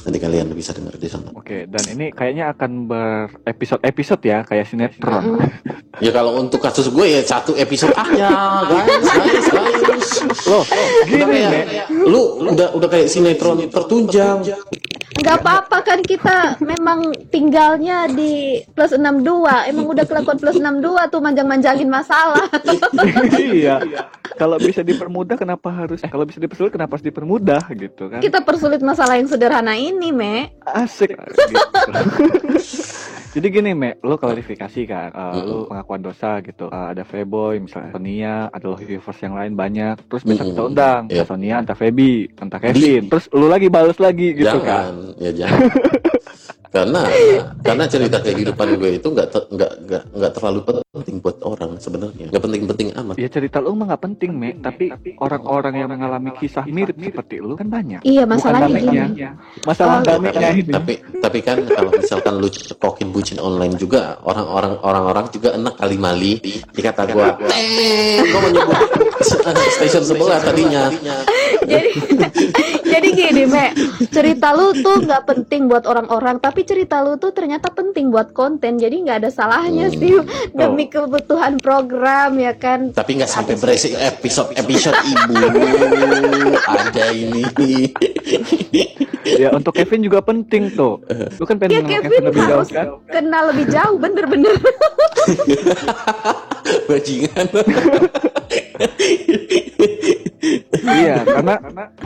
nanti kalian bisa dengar di sana Oke, dan ini kayaknya akan berepisode-episode ya kayak sinetron. ya kalau untuk kasus gue ya satu episode aja guys guys guys Loh, udah gini kayak Mek. lu udah udah kayak sinetron tertunjang Nggak apa-apa kan kita memang tinggalnya di plus 62. Emang udah kelakuan plus 62 tuh manjang-manjangin masalah. iya. Kalau bisa dipermudah kenapa harus kalau bisa dipersulit kenapa harus dipermudah gitu kan? kita persulit masalah yang sederhana ini, Me. Asik gitu. Jadi gini, Mek, lo klarifikasi kan, uh, lo pengakuan dosa gitu. Uh, ada Feboy, misalnya Sonia, ada lo viewers yang lain banyak. Terus besok kita undang, Iya. entah Sonia, entah Feby, entah Kevin. Terus lo lagi balas lagi gitu jangan kan? ya jangan karena karena cerita kehidupan gue itu nggak ter- nggak nggak nggak terlalu penting buat orang sebenarnya nggak penting-penting amat Ya cerita lo mah nggak penting, Mek. Tapi orang-orang yang mengalami kisah mirip seperti lo kan banyak. Iya, Bukan masalahnya gini. Masalah Oh, damainya tapi, ini. tapi tapi kan kalau misalkan lu cekokin bucin online juga orang-orang orang-orang juga enak kali mali dikata gua eh gua mau nyebut stasiun sebelah tadinya jadi jadi gini me cerita lu tuh nggak penting buat orang-orang tapi cerita lu tuh ternyata penting buat konten jadi nggak ada salahnya Hmm. sih demi kebutuhan program ya kan? Tapi nggak sampai beresik episode episode ibu. Ada ini. Ya untuk Kevin juga penting tuh. Lu kan pengen ya kenal Kevin lebih jauh kan? kenal lebih jauh bener-bener. Bajingan. Iya, karena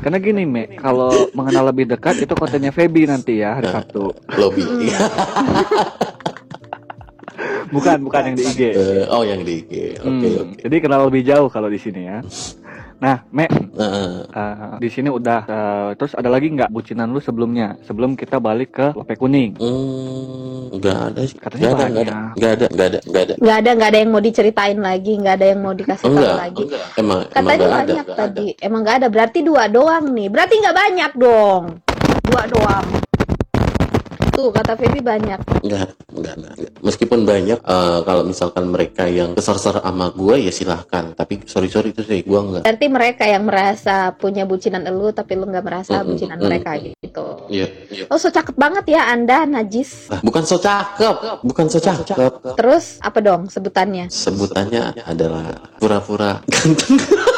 karena gini, Me, kalau mengenal lebih dekat itu kontennya Feby nanti ya hari Sabtu. lobby Bukan, bukan yang di IG. Eh, oh yang di IG oke Hmm, oke Jadi kenal lebih jauh kalau di sini ya. Nah, Me, Nah, eh, di sini udah eh, terus ada lagi nggak bucinan lu sebelumnya? Sebelum kita balik ke Lope Kuning. Hmm, nggak ada sih. Katanya Nggak ada, nggak ada, banyak. nggak ada, nggak ada, nggak ada. nggak ada ada yang mau diceritain lagi nggak ada yang mau dikasih tahu lagi enggak. Emang, emang katanya ada. banyak nggak tadi emang nggak ada berarti dua doang nih berarti nggak banyak dong dua doang tuh kata Feby banyak ada. Nggak, nggak, nggak, nggak. Meskipun banyak, eh, kalau misalkan mereka yang kesar-ser sama gue ya silahkan. Tapi sorry sorry itu sih gue nggak. Berarti mereka yang merasa punya bucinan elu tapi lu nggak merasa Mm-mm, bucinan mm-mm. mereka gitu. Iya, iya. Oh so cakep banget ya anda najis. Ah, bukan so cakep, bukan so cakep. Terus apa dong sebutannya? Sebutannya adalah pura-pura ganteng.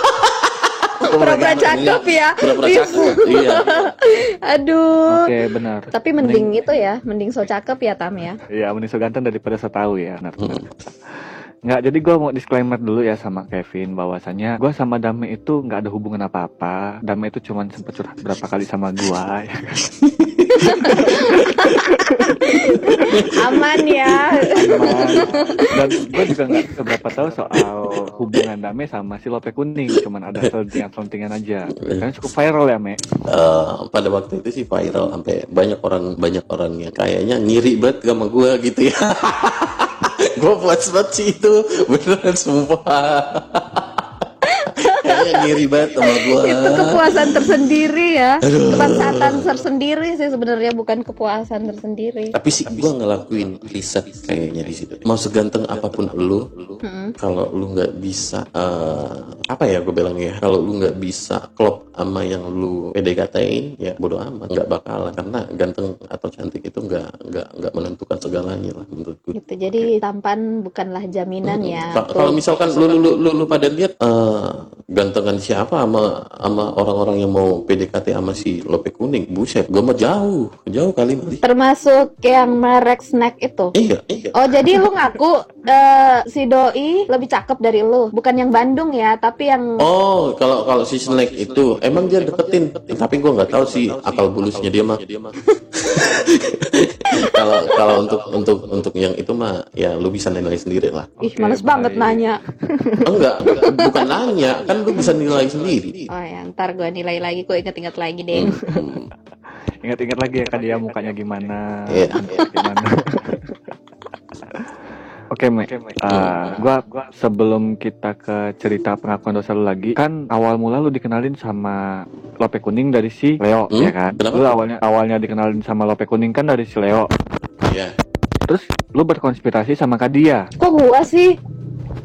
Pura-pura cakep ya. Pura-pura Iya. cakep. Iya. Aduh. Oke, benar. Tapi mending itu ya, mending so cakep ya Tam ya. Iya, mending so ganteng daripada so tahu ya. Benar. Nggak, jadi gue mau disclaimer dulu ya sama Kevin bahwasanya gue sama Dame itu nggak ada hubungan apa-apa. Dame itu cuman sempet curhat berapa kali sama gue. ya kan? Aman ya. Aman. Dan gue juga nggak seberapa tahu soal hubungan Dame sama si Lope Kuning. Cuman ada selentingan-selentingan aja. Karena cukup viral ya, Me. Eh, pada waktu itu sih viral sampai banyak orang banyak orang yang kayaknya ngiri banget sama gue gitu ya. gue puas banget sih itu beneran sumpah. Kayaknya ngiri banget sama gue. itu kepuasan tersendiri ya. Kebangsaan tersendiri sih sebenarnya bukan kepuasan tersendiri. Tapi sih gue ngelakuin riset kayaknya di situ. Mau seganteng apa pun lu, kalau lu nggak bisa eh, apa ya gue bilang ya, kalau lu nggak bisa klop sama yang lu PDKT-in, ya bodo amat, nggak bakalan karena ganteng atau cantik itu nggak nggak nggak menentukan segalanya lah menurut gue. Gitu. Jadi tampan bukanlah jaminan ya. Ka- Kalau misalkan lu lu, lu, lu, lu pada lihat eh, ganteng menggantengkan siapa sama sama orang-orang yang mau PDKT sama si Lope Kuning. Buset, gue mah jauh, jauh kali Mali. Termasuk yang merek snack itu. Iya, iya. Oh jadi lu ngaku eh, si doi lebih cakep dari lu, bukan yang Bandung ya, tapi yang Oh, kalau kalau si Snack itu emang dia deketin, tapi gue nggak tahu sih akal bulusnya dia mah. Kalau kalau untuk untuk untuk yang itu mah ya lu bisa nilai sendiri lah. ih males banget nanya. Enggak, bukan nanya, kan lu bisa nilai sendiri. Oh ya, ntar gue nilai lagi, gue inget-inget lagi deh. Hmm, Ingat-ingat lagi ya kan dia mukanya gimana. Iya. Gimana. Oke, Mek. Eh, gua gua sebelum kita ke cerita pengakuan dosa lu lagi, kan awal mula lu dikenalin sama Lope Kuning dari si Leo, Hmm? ya kan? Kenapa? Lu awalnya awalnya dikenalin sama Lope Kuning kan dari si Leo. Iya. Terus lu berkonspirasi sama Kadia. Kok gua sih?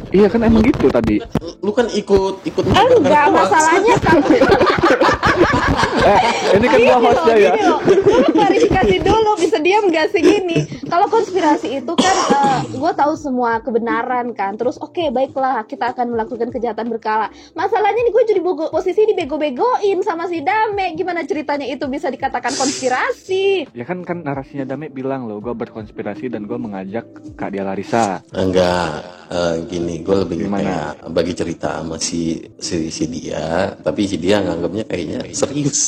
Iya kan emang gitu tadi. Lu kan ikut ikut Enggak, masalahnya kalau Eh, ini kan gua hostnya ya. Gini loh, lu klarifikasi dulu bisa diam gak sih gini kalau konspirasi itu kan gue tahu semua kebenaran kan terus oke baiklah kita akan melakukan kejahatan berkala masalahnya nih gue jadi bogo, posisi dibego-begoin sama si Dame gimana ceritanya itu bisa dikatakan konspirasi Ya kan kan narasinya Dame bilang loh, gua berkonspirasi dan gua mengajak Kak Dia Larissa. Enggak, eh, gini, gue lebih Gimana? kayak bagi cerita sama si, si si dia, tapi si dia nganggapnya kayaknya serius.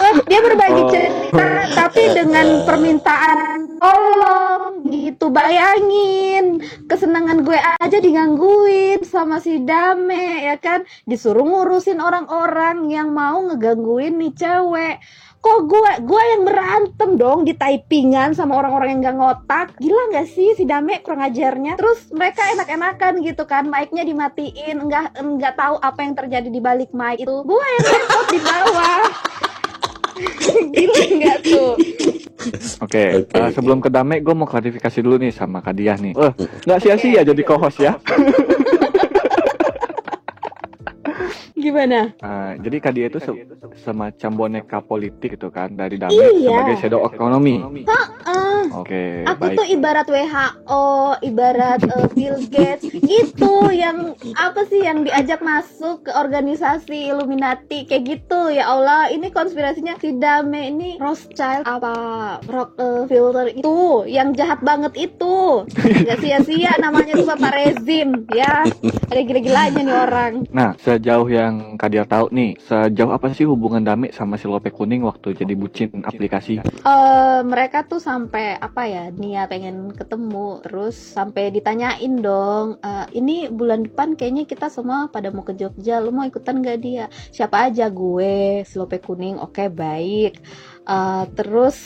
Wah, dia berbagi Oh. cerita tapi dengan permintaan tolong. Gitu bayangin. Kesenangan gue aja digangguin sama si Dame ya kan? Disuruh ngurusin orang-orang yang mau ngegangguin nih cewek kok gue gue yang berantem dong di typingan sama orang-orang yang gak ngotak gila nggak sih si Dame kurang ajarnya terus mereka enak-enakan gitu kan mic-nya dimatiin nggak nggak tahu apa yang terjadi di balik mic itu gue yang repot di bawah gila nggak tuh Oke, Oke, eh, oke. sebelum ke Dame, gue mau klarifikasi dulu nih sama Kak Diah nih. Eh, nggak sia-sia jadi co-host ya. gimana Eh, jadi Kak Diah itu se- semacam boneka politik gitu kan dari Dame Iya. sebagai shadow economy. Ah, Oke, aku baik. tuh ibarat WHO ibarat eh, Bill Gates gitu yang apa sih yang diajak masuk ke organisasi Illuminati kayak gitu ya Allah ini konspirasinya si Dame ini Rothschild apa Rockefeller itu yang jahat banget itu nggak sia-sia namanya tuh Bapak Rezim ya ada gila-gilanya nih orang Nah, sejauh yang Kak Diah tahu nih, sejauh apa sih hubungan Dame sama si Lope Kuning waktu jadi bucin aplikasi? eh mereka tuh sampai apa ya Nia pengen ketemu terus sampai ditanyain dong "Eh, ini bulan depan kayaknya kita semua pada mau ke Jogja lu mau ikutan gak dia? Siapa aja gue Slope kuning. Oke baik. Eh, terus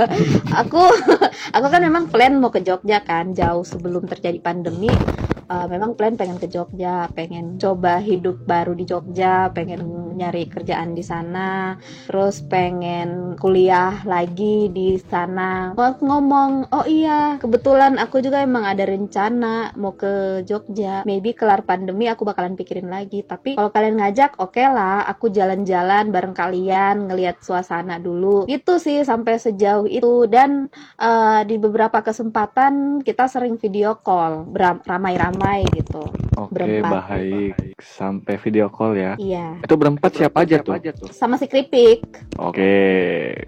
aku aku kan memang plan mau ke Jogja kan jauh sebelum terjadi pandemi Eh, memang plan pengen ke Jogja pengen coba hidup baru di Jogja pengen nyari kerjaan di sana terus pengen kuliah lagi di sana. Waktu ngomong oh iya kebetulan aku juga emang ada rencana mau ke Jogja. Maybe kelar pandemi aku bakalan pikirin lagi. Tapi kalau kalian ngajak oke lah aku jalan-jalan bareng kalian ngelihat suasana dulu. Itu sih sampai sejauh itu. Dan eh, di beberapa kesempatan kita sering video call beram- ramai-ramai gitu Oke, Berempat. baik. Sampai video call ya. iya Itu berempat siapa aja tuh? sama si keripik Oke,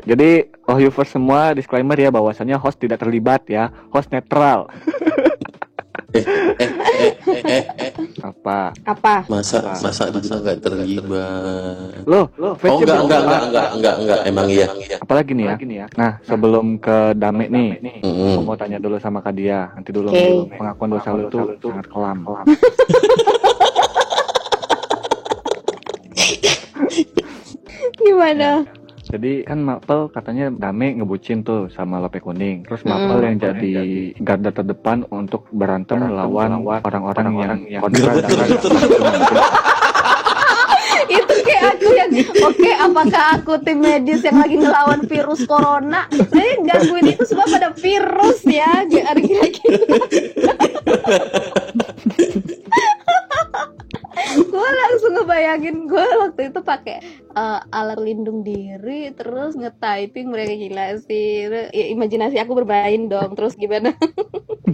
jadi oh viewers semua disclaimer ya bahwasannya host tidak terlibat ya, host netral. eh, eh, eh, eh, eh, Apa? apa masa masa dibilang nggak terlibat? Loh, loh, Oh enggak enggak enggak enggak enggak enggak emang iya. Apalagi nih ya? Nah, sebelum ke Dame nih, aku mau tanya dulu sama Kak Dia. Nanti dulu pengakuan dosa lu tuh sangat kelam. gimana Jadi kan Mapel katanya Dame ngebucin tuh sama Lope Kuning. Terus Mm. Mapel yang jadi garda terdepan untuk berantem melawan orang-orang yang kontra dengan itu kayak aku yang oke apakah aku tim medis yang lagi ngelawan virus corona saya gangguin itu semua pada virus ya kira-kira gue langsung ngebayangin gue waktu itu pakai eh, alat pelindung diri terus nge-typing mereka gila sih ya, imajinasi aku bermain dong terus gimana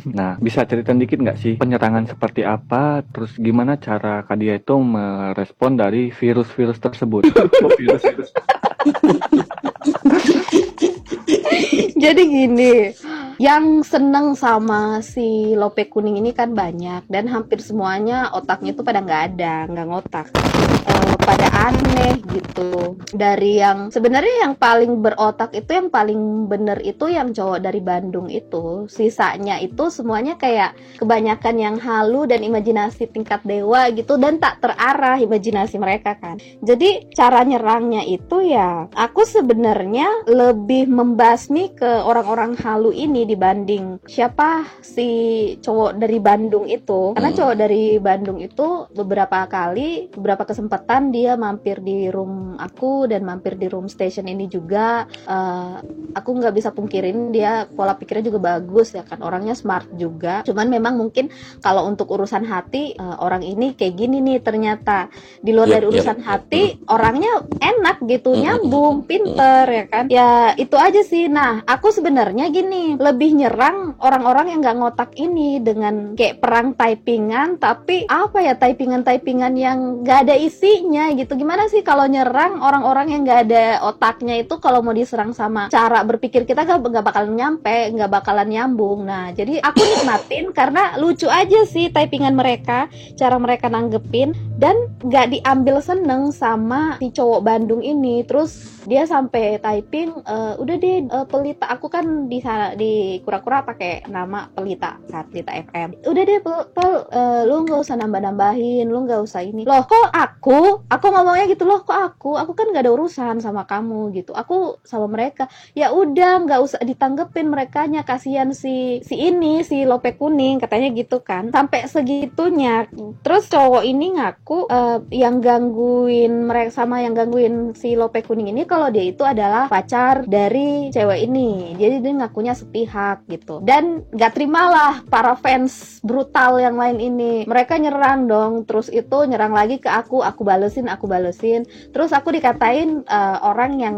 Nah, bisa cerita dikit nggak sih penyerangan seperti apa? Terus gimana cara Kadia itu merespon dari virus-virus tersebut? Virus-virus? Jadi gini, yang seneng sama si lope kuning ini kan banyak dan hampir semuanya otaknya itu pada nggak ada, nggak ngotak, Eh, pada aneh gitu. Dari yang sebenarnya yang paling berotak itu yang paling bener itu yang cowok dari Bandung itu. Sisanya itu semuanya kayak kebanyakan yang halu dan imajinasi tingkat dewa gitu dan tak terarah imajinasi mereka kan. Jadi cara nyerangnya itu ya aku sebenarnya lebih membasmi ke orang-orang halu ini dibanding siapa si cowok dari Bandung itu. Karena Hmm. cowok dari Bandung itu beberapa kali, beberapa kesempatan dia mampir di room aku dan mampir di room station ini juga. Eh, aku nggak bisa pungkirin dia pola pikirnya juga bagus ya kan. Orangnya smart juga. Cuman memang mungkin kalau untuk urusan hati eh, orang ini kayak gini nih ternyata di luar Yap, dari urusan yap. hati orangnya enak gitu Mm, nyambung pinter ya kan ya itu aja sih nah aku sebenarnya gini lebih nyerang orang-orang yang nggak ngotak ini dengan kayak perang typingan tapi apa ya typingan typingan yang nggak ada isinya gitu. Gimana sih kalau nyerang orang-orang yang nggak ada otaknya itu kalau mau diserang sama cara berpikir kita nggak nggak bakalan nyampe nggak bakalan nyambung. Nah jadi aku nikmatin karena lucu aja sih typingan mereka cara mereka nanggepin dan nggak diambil seneng sama si cowok Bandung ini. Terus dia sampai typing "Eh, udah deh eh, pelita. Aku kan di sana di kura-kura pakai nama pelita kan pelita FM udah deh pel, Pel, eh, lu nggak usah nambah nambahin lu nggak usah ini. Loh kok aku? Aku ngomongnya gitu loh kok aku? Aku kan nggak ada urusan sama kamu gitu. Aku sama mereka ya udah nggak usah ditanggepin merekanya kasihan si si ini si lope kuning katanya gitu kan. Sampai segitunya. Terus cowok ini ngaku eh, yang gangguin mereka sama yang gangguin si lope kuning ini kalau dia itu adalah pacar dari cewek ini. Jadi dia ngakunya sepihak gitu. Dan nggak terimalah para fans brutal yang lain ini. Mereka nyerang dong. Terus itu nyerang lagi ke aku. Aku balesin aku balesin. Terus aku dikatain eh, orang yang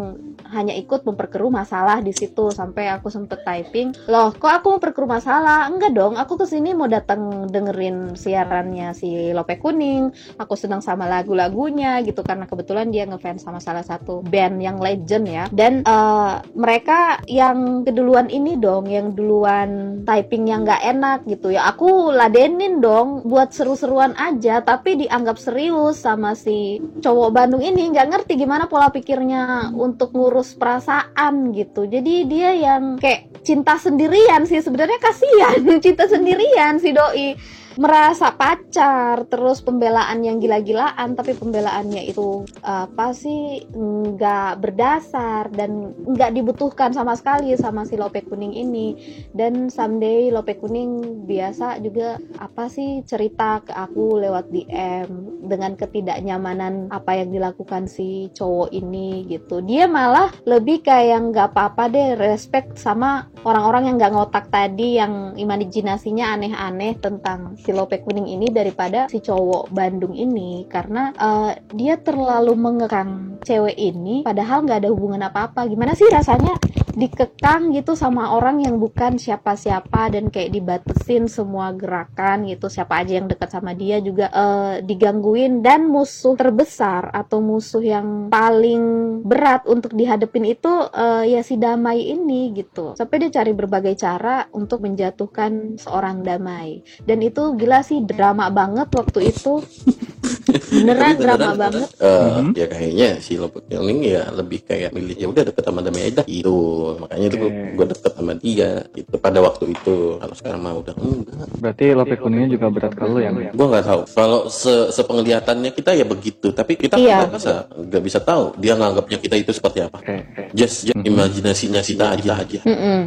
hanya ikut memperkeruh masalah di situ. Sampai aku sempet typing loh kok aku memperkeruh masalah? Enggak dong. Aku ke sini mau datang dengerin siarannya si Lope Kuning. Aku senang sama lagu-lagunya gitu. Karena kebetulan dia ngefans sama salah satu band yang legend ya. Dan eh, mereka yang keduluan ini dong yang duluan typing yang nggak enak gitu ya. Aku ladenin dong buat seru-seruan aja tapi dianggap serius sama si cowok Bandung ini. Nggak ngerti gimana pola pikirnya untuk ngurus perasaan gitu. Jadi dia yang kayak cinta sendirian sih. Sebenarnya kasihan cinta sendirian si doi merasa pacar terus pembelaan yang gila-gilaan tapi pembelaannya itu apa sih nggak berdasar dan nggak dibutuhkan sama sekali sama si Lope Kuning ini. Dan someday Lope Kuning biasa juga apa sih cerita ke aku lewat DM dengan ketidaknyamanan apa yang dilakukan si cowok ini gitu. Dia malah lebih kayak nggak apa-apa deh respect sama orang-orang yang nggak ngotak tadi yang imajinasinya aneh-aneh tentang si Lope Kuning ini daripada si cowok Bandung ini. Karena eh, dia terlalu mengekang cewek ini padahal nggak ada hubungan apa-apa. Gimana sih rasanya dikekang gitu sama orang yang bukan siapa-siapa dan kayak dibatesin semua gerakan gitu. Siapa aja yang dekat sama dia juga eh, digangguin dan musuh terbesar atau musuh yang paling berat untuk dihadapin itu eh, ya si damai ini gitu. Sampai dia cari berbagai cara untuk menjatuhkan seorang damai. Dan itu gila sih drama banget waktu itu beneran drama beneran, banget eh, Mhm. ya kayaknya si Lopek Kuning ya lebih kayak milih ya udah deket sama Damai aja itu makanya itu Oke. gue deket sama dia gitu pada waktu itu kalau sekarang mah udah enggak Berarti lope kuningnya juga berat ke lu ya? Gue nggak tahu kalau se sepenglihatannya kita ya begitu tapi kita Iya. nggak bisa nggak bisa tahu dia nganggapnya kita itu seperti apa oke. just, just imajinasinya kita aja aja Mm-mm.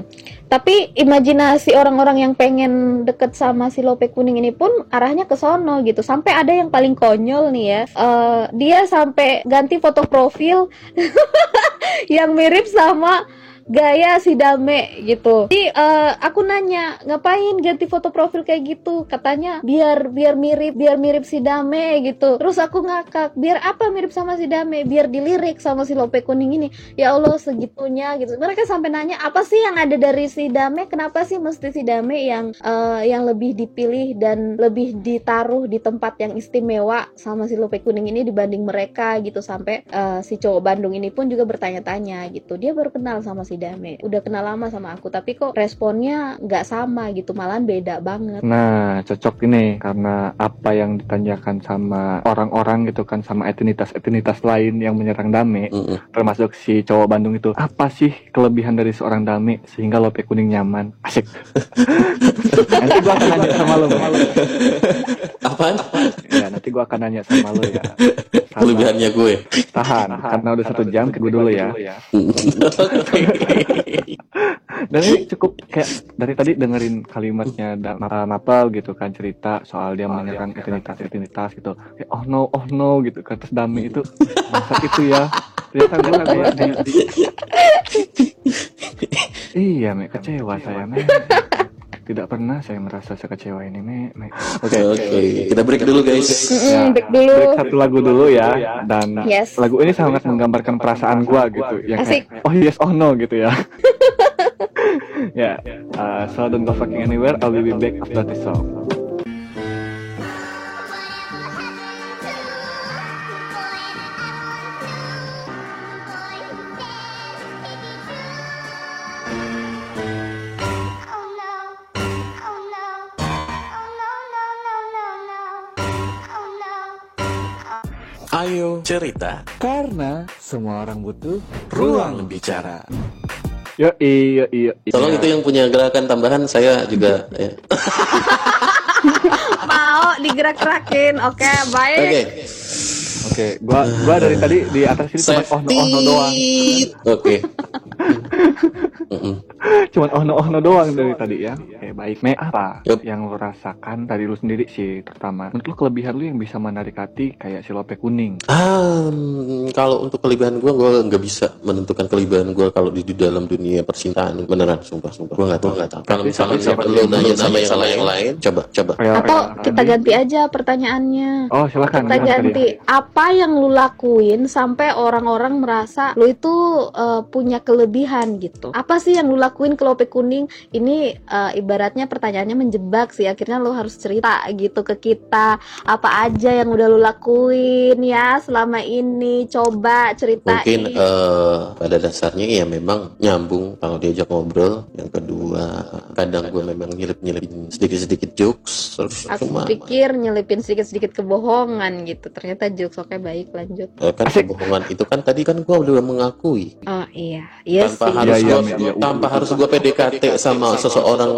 Tapi imajinasi orang-orang yang pengen deket sama si Lope Kuning ini pun arahnya ke sono gitu. Sampai ada yang paling konyol nih ya. Eh, dia sampai ganti foto profil yang mirip sama gaya si Dame gitu. Jadi eh, aku nanya ngapain ganti foto profil kayak gitu? Katanya biar biar mirip biar mirip si Dame gitu. Terus aku ngakak biar apa mirip sama si Dame? Biar dilirik sama si Lope kuning ini. Ya Allah segitunya gitu. Mereka sampai nanya apa sih yang ada dari si Dame? Kenapa sih mesti si Dame yang eh, yang lebih dipilih dan lebih ditaruh di tempat yang istimewa sama si Lope kuning ini dibanding mereka gitu sampai eh, si cowok Bandung ini pun juga bertanya-tanya gitu. Dia baru kenal sama si Dame. Udah kenal lama sama aku tapi kok responnya nggak sama gitu, malahan beda banget. Nah, cocok ini karena apa yang ditanyakan sama orang-orang gitu kan sama etnitas-etnitas lain yang menyerang Dame, Mm-mm. termasuk si cowok Bandung itu. Apa sih kelebihan dari seorang Dame sehingga Lope kuning nyaman? Asik. nanti gua akan nanya sama lo. Apaan? Ya, nanti gua akan nanya sama lo ya. Kelebihannya gue. Tahan, karena udah satu jam ke gue dulu ya. Oke. Dan ini cukup kayak dari tadi dengerin kalimatnya Mapel Mapel gitu kan cerita soal dia menyerang etnitas etnitas gitu. Kayak oh no oh no gitu kan terus Dami itu masak itu ya. Ternyata gue kayak di, Iya, me kecewa saya, me. Tidak pernah saya merasa sekecewa ini, me. me. Oke, Oke, kita break dulu guys. Mm-mm, break dulu. break satu lagu dulu ya. Dan Yes. lagu ini sangat menggambarkan perasaan gua gitu. Yang Asik. kayak, oh yes, oh no gitu ya. ya, uh, so don't go fucking anywhere. I'll be back after this song. Ayo cerita. Karena semua orang butuh Ruang bicara. Yo iya iya. Tolong itu yang punya gerakan tambahan saya juga ya. Mau digerak-gerakin. Oke, baik. Oke. Oke, gua gua dari tadi di atas ini cuma oh no oh no doang. Oke. Cuman oh no oh no doang dari tadi ya. Oke, baik. Me apa yang lo rasakan dari lu sendiri sih terutama? Menurut lu kelebihan lu yang bisa menarik hati kayak si Lope kuning. Mm, kalau untuk kelebihan gue, gue nggak bisa menentukan kelebihan gue kalau di, di dalam dunia percintaan beneran, sumpah, sumpah. Gue nggak tahu, nggak tahu. Kalau misalnya siapa lu yang nanya sama yang lain, lain, coba, coba. Atau kita ganti aja pertanyaannya. Oh, silakan. Kita ganti apa yang lu lakuin sampai orang-orang merasa lu itu eh, punya kelebihan gitu. Apa sih yang lu lakuin ke Lope Kuning? Ini eh, ibaratnya pertanyaannya menjebak sih. Akhirnya lu harus cerita gitu ke kita. Apa aja yang udah lu lakuin ya selama ini? Coba ceritain. Mungkin eh, pada dasarnya ya memang nyambung kalau diajak ngobrol. Yang kedua, kadang gue memang nyelip-nyelipin sedikit-sedikit jokes. Terus Aku cuma pikir nyelipin sedikit-sedikit kebohongan gitu. Ternyata jokes oke baik lanjut. eh, kan Asik. kebohongan itu kan tadi kan gue udah mengakui Oh iya, iya tanpa sih. harus Iya, iya, gua, iya, iya. tanpa harus gue PDKT sama seseorang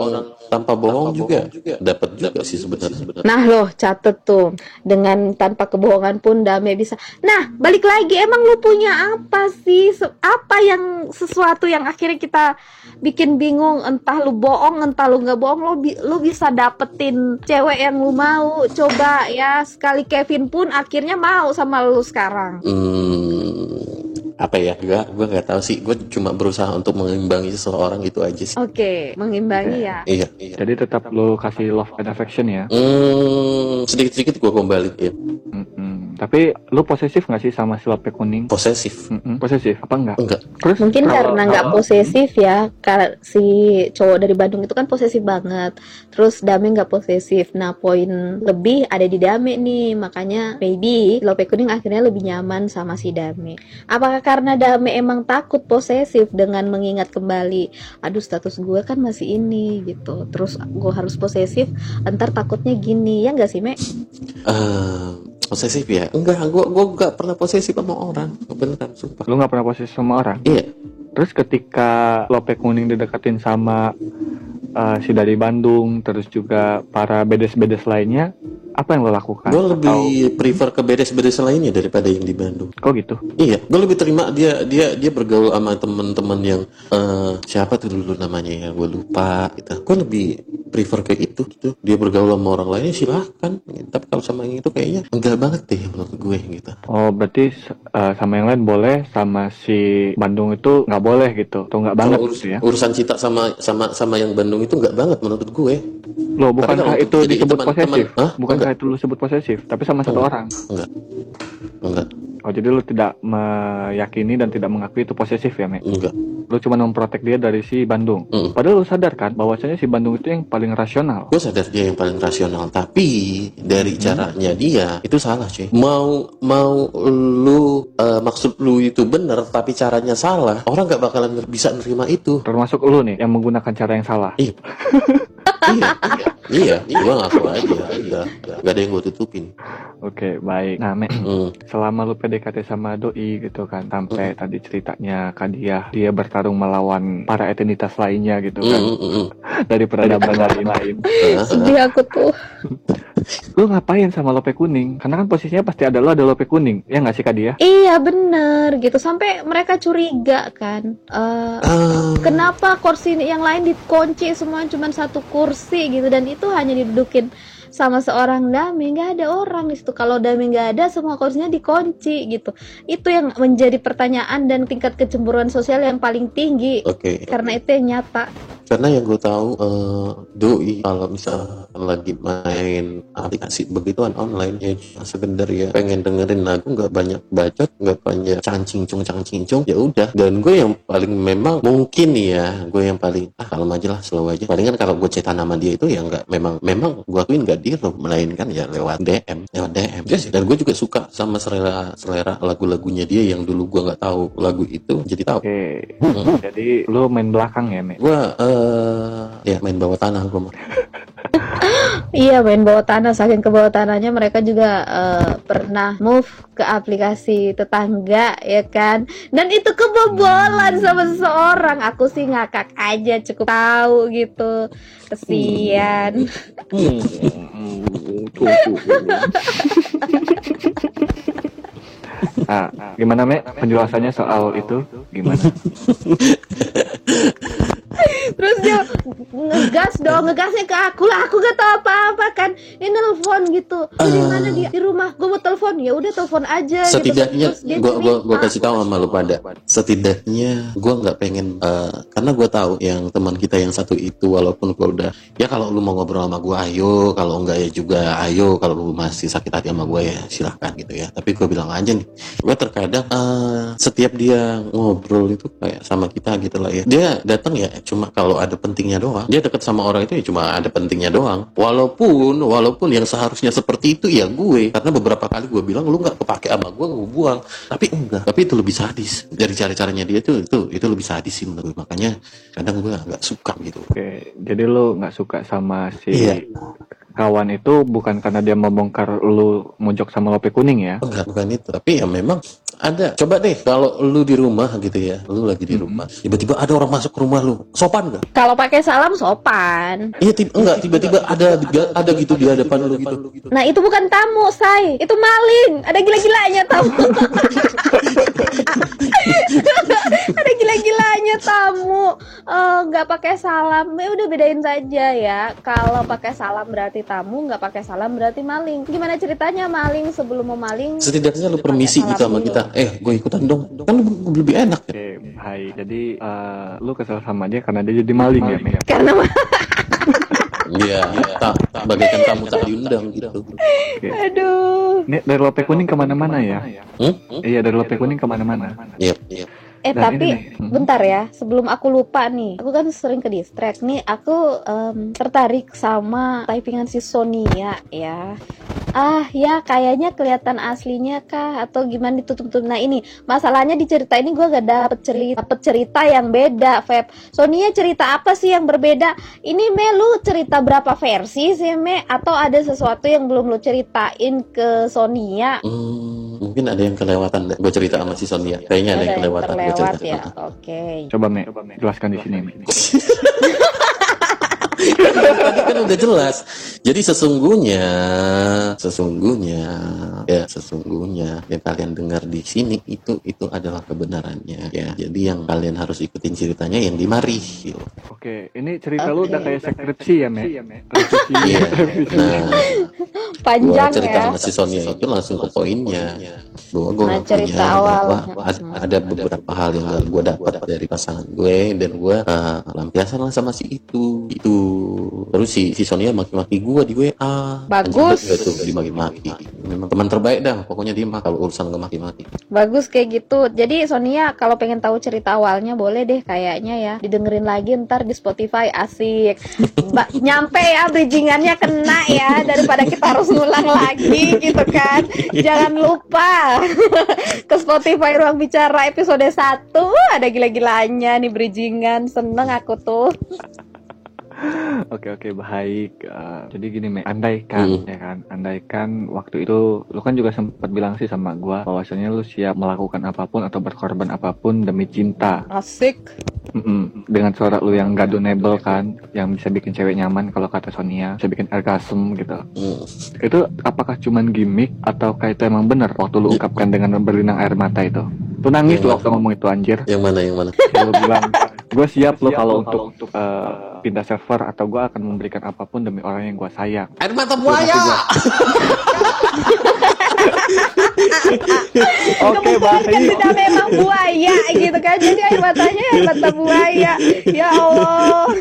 tanpa bohong juga dapat juga sih sebenarnya. Nah loh catet tuh dengan tanpa kebohongan pun Dame bisa. Nah balik lagi emang lu punya apa sih? Apa yang sesuatu yang akhirnya kita bikin bingung entah lu bohong entah lu nggak bohong lu, bi- lu bisa dapetin cewek yang lu mau coba ya sekali Kevin pun akhirnya mau sama lu sekarang. Hmm, apa ya? Gue gue nggak tahu sih. Gue cuma berusaha untuk mengimbangi seseorang itu aja sih. Oke mengimbangi ya. Iya, iya. Jadi tetap lu kasih love and affection ya. Hmm, sedikit-sedikit gue kembaliin. Mm-mm. Tapi lu posesif nggak sih sama si Lope kuning? Posesif. Mm-mm. Posesif apa enggak? Enggak. Terus Mungkin kalau- karena nggak kalau- posesif ya, karena si cowok dari Bandung itu kan posesif banget. Terus Dame nggak posesif. Nah poin lebih ada di Dame nih, makanya maybe Lope Kuning akhirnya lebih nyaman sama si Dame. Apakah karena Dame emang takut posesif dengan mengingat kembali, aduh status gue kan masih ini gitu. Terus gue harus posesif, ntar takutnya gini ya nggak sih Me? Eh, posesif ya? Enggak, gue gue nggak pernah posesif sama orang. Beneran, sumpah. lu nggak pernah posesif sama orang. Iya. Terus ketika Lope kuning dideketin sama uh, si dari Bandung, terus juga para bedes-bedes lainnya, apa yang lo lakukan? Gue lebih Atau- prefer ke beres-beres lainnya daripada yang di Bandung. kok gitu? Iya, gue lebih terima dia dia dia bergaul sama teman-teman yang eh siapa tuh dulu namanya ya, gue lupa gitu. Gue lebih prefer kayak itu gitu dia bergaul sama orang lain silahkan gitu. tapi kalau sama yang itu kayaknya enggak banget deh menurut gue gitu Oh, berarti uh, sama yang lain boleh, sama si Bandung itu nggak boleh gitu, atau nggak banget urus- gitu ya? urusan cinta sama sama sama yang Bandung itu enggak banget menurut gue Loh, bukankah kalau itu disebut teman- posesif? teman-? Bukankah itu lu sebut posesif? Tapi sama satu Enggak. orang. enggak enggak Oh, jadi lu tidak meyakini dan tidak mengakui itu posesif ya, Mek? enggak Lu cuma memprotek dia dari si Bandung. Mm. Padahal lu sadar kan bahwasanya si Bandung itu yang paling rasional. gue sadar dia yang paling rasional tapi dari caranya dia itu salah cuy mau mau lu eh, maksud lu itu bener tapi caranya salah orang nggak bakalan bisa nerima itu Termasuk lu nih yang menggunakan cara yang salah. iya iya iya iya gue ngaku aja iya nggak ada yang gue tutupin Oke, baik. Nah, Mek, Hmm. selama lu PDKT sama doi gitu kan sampai tadi ceritanya Kadiah dia bertarung melawan para etinitas lainnya gitu kan Mm, mm, mm. dari peradaban lain-lain. Sedih aku tuh. Lu ngapain sama lope kuning? Karena kan posisinya pasti ada lu ada lope kuning. Ya nggak sih Kadiah? Iya bener gitu sampai mereka curiga kan. Eh, Ah, kenapa kursi yang lain dikunci semua cuma satu kursi gitu. Dan itu hanya didudukin sama seorang dami nggak ada orang di situ. Kalau dami nggak ada semua kursinya dikunci gitu. Itu yang menjadi pertanyaan dan tingkat kecemburuan sosial yang paling tinggi. Oke. Karena itu yang nyata. Karena yang gue tahu eh, doi kalau misalkan lagi main aplikasi begituan online ya sekedar ya pengen dengerin lagu nggak banyak bacot nggak banyak cancing cung cancing cung ya udah. Dan gue yang paling memang mungkin ya gue yang paling ah kalem aja lah slow aja. Palingan kalau gue cetak nama dia itu ya nggak memang memang gue akuin nggak room melainkan ya lewat DM lewat DM Yes, dan gue juga suka sama selera selera lagu-lagunya dia yang dulu gue nggak tahu lagu itu jadi tahu. Oke. Jadi lu main belakang ya, Mek? gue eh ya main bawah tanah gue Iya main bawah tanah. Saking ke bawah tanahnya mereka juga eh, pernah move ke aplikasi tetangga ya kan? Dan itu kebobolan sama seseorang. Aku sih ngakak aja cukup tahu gitu. Kesian. Ah, gimana Mek? Penjelasannya soal itu gimana? terus dia ngegas dong ngegasnya ke aku lah. Aku gak tahu apa-apa kan. Ini nelfon gitu. "Lu di mana dia? Di rumah. Gue mau telepon. Ya udah telepon aja gitu. setidaknya dia gue gua gua cerita. kasih tahu sama lu pada setidaknya gue nggak pengen eh, karena gue tahu yang teman kita yang satu itu walaupun gue udah ya kalau lu mau ngobrol sama gue ayo. Kalau enggak ya juga ayo. Kalau lu masih sakit hati sama gue ya silahkan gitu ya. Tapi gue bilang aja nih gue terkadang eh, setiap dia ngobrol itu kayak sama kita gitu lah ya. Dia datang ya cuma kalau ada pentingnya doang. Dia deket sama orang itu ya cuma ada pentingnya doang. Walaupun walaupun yang seharusnya seperti itu ya gue. Karena beberapa kali gue bilang lu nggak kepake sama gue gue buang. Tapi enggak. Tapi itu lebih sadis. Dari cara-caranya dia tuh itu itu lebih sadis sih menurut gue makanya kadang gue nggak suka gitu. Oke, jadi lu nggak suka sama si Iya. Kawan itu bukan karena dia membongkar lu mojok sama lope kuning ya? enggak bukan itu tapi ya memang ada coba deh kalau lu di rumah gitu ya lu lagi di rumah tiba-tiba ada orang masuk ke rumah lu sopan nggak kalau pakai salam sopan iya tiba enggak tiba-tiba ada ada gitu di hadapan lu gitu Nah itu bukan tamu, say. Itu maling. Ada gila-gilanya tamu. Ada gila-gilanya tamu. Eh, Nggak pakai salam. Ya udah bedain saja ya. Kalau pakai salam berarti tamu, nggak pakai salam berarti maling. Gimana ceritanya maling sebelum mau maling? setidaknya lu permisi gitu sama kita eh gue ikutan dong kan lu lebih enak Oke, hai. Jadi eh, lu kesel sama dia karena dia jadi maling ya, Mek? Karena Iya, tak bagaikan tamu tak diundang gitu. Oke. aduh. Ini dari lope kuning ke mana-mana ya? Hmm? Iya, dari lope kuning ke mana-mana. Iya, iya. Eh Dan tapi ini hmm. bentar ya, sebelum aku lupa nih, aku kan sering ke distract nih, aku em, tertarik sama typingan si Sonia ya. Ah ya, kayaknya kelihatan aslinya kah atau gimana ditutup-tutup. Nah ini masalahnya di cerita ini gue gak dapet cerita, dapet cerita yang beda, Feb. Sonia cerita apa sih yang berbeda? Ini Me lu cerita berapa versi sih Me? Atau ada sesuatu yang belum lu ceritain ke Sonia? Hmm, mungkin ada yang kelewatan deh. Gue cerita sama si Sonia. Kayaknya ada yang kelewatan. Gua terlewat cerita. ya. Oke. Coba Mek, jelaskan di sini. Tadi kan udah jelas. Jadi sesungguhnya, sesungguhnya, ya sesungguhnya yang kalian dengar di sini itu itu adalah kebenarannya ya. Jadi yang kalian harus ikutin ceritanya yang di mari. gitu. Oke, ini cerita lu Oke. udah kayak skripsi ya, Me? Iya. revisi. Nah, gua Panjang cerita ya. sama si Sonia itu langsung ke poinnya. Bahwa gue Nah, cerita awal. bahwa ada beberapa hal yang gue dapat dari pasangan gue dan gue uh, lampiasan lah sama si itu. Itu terus si si Sonia maki-maki gue di WA. Bagus. Banget tuh dimaki-maki. Memang teman terbaik dah. Pokoknya dia mah kalau urusan nggak maki-maki. Bagus kayak gitu. Jadi Sonia kalau pengen tahu cerita awalnya boleh deh kayaknya ya didengerin lagi ntar di Spotify asik. Ba- nyampe ya bridgingannya kena ya daripada kita harus ngulang lagi gitu kan. Jangan lupa ke Spotify Ruang Bicara episode 1 ada gila-gilanya nih bridgingan. Seneng aku tuh. Oke oke baik. Eh, jadi gini me, andaikan Hmm. ya kan, andaikan waktu itu lu kan juga sempat bilang sih sama gua bahwasanya lu siap melakukan apa pun atau berkorban apa pun demi cinta. Asik. Mm-mm. Dengan suara lu yang gadonable kan, yang bisa bikin cewek nyaman kalau kata Sonia, bisa bikin orgasm gitu. Hmm. Itu apakah cuman gimmick atau kayak itu emang bener waktu lu ungkapkan dengan berlinang air mata itu? Lu nangis lu waktu ngomong itu anjir. Yang mana yang mana? Lu bilang, gue siap lo kalau untuk eh, pindah server atau gue akan memberikan apa pun demi orang yang gue sayang. Air mata buaya. Oke Kebetulan kan sudah memang buaya gitu kan Jadi air matanya air mata buaya Ya Allah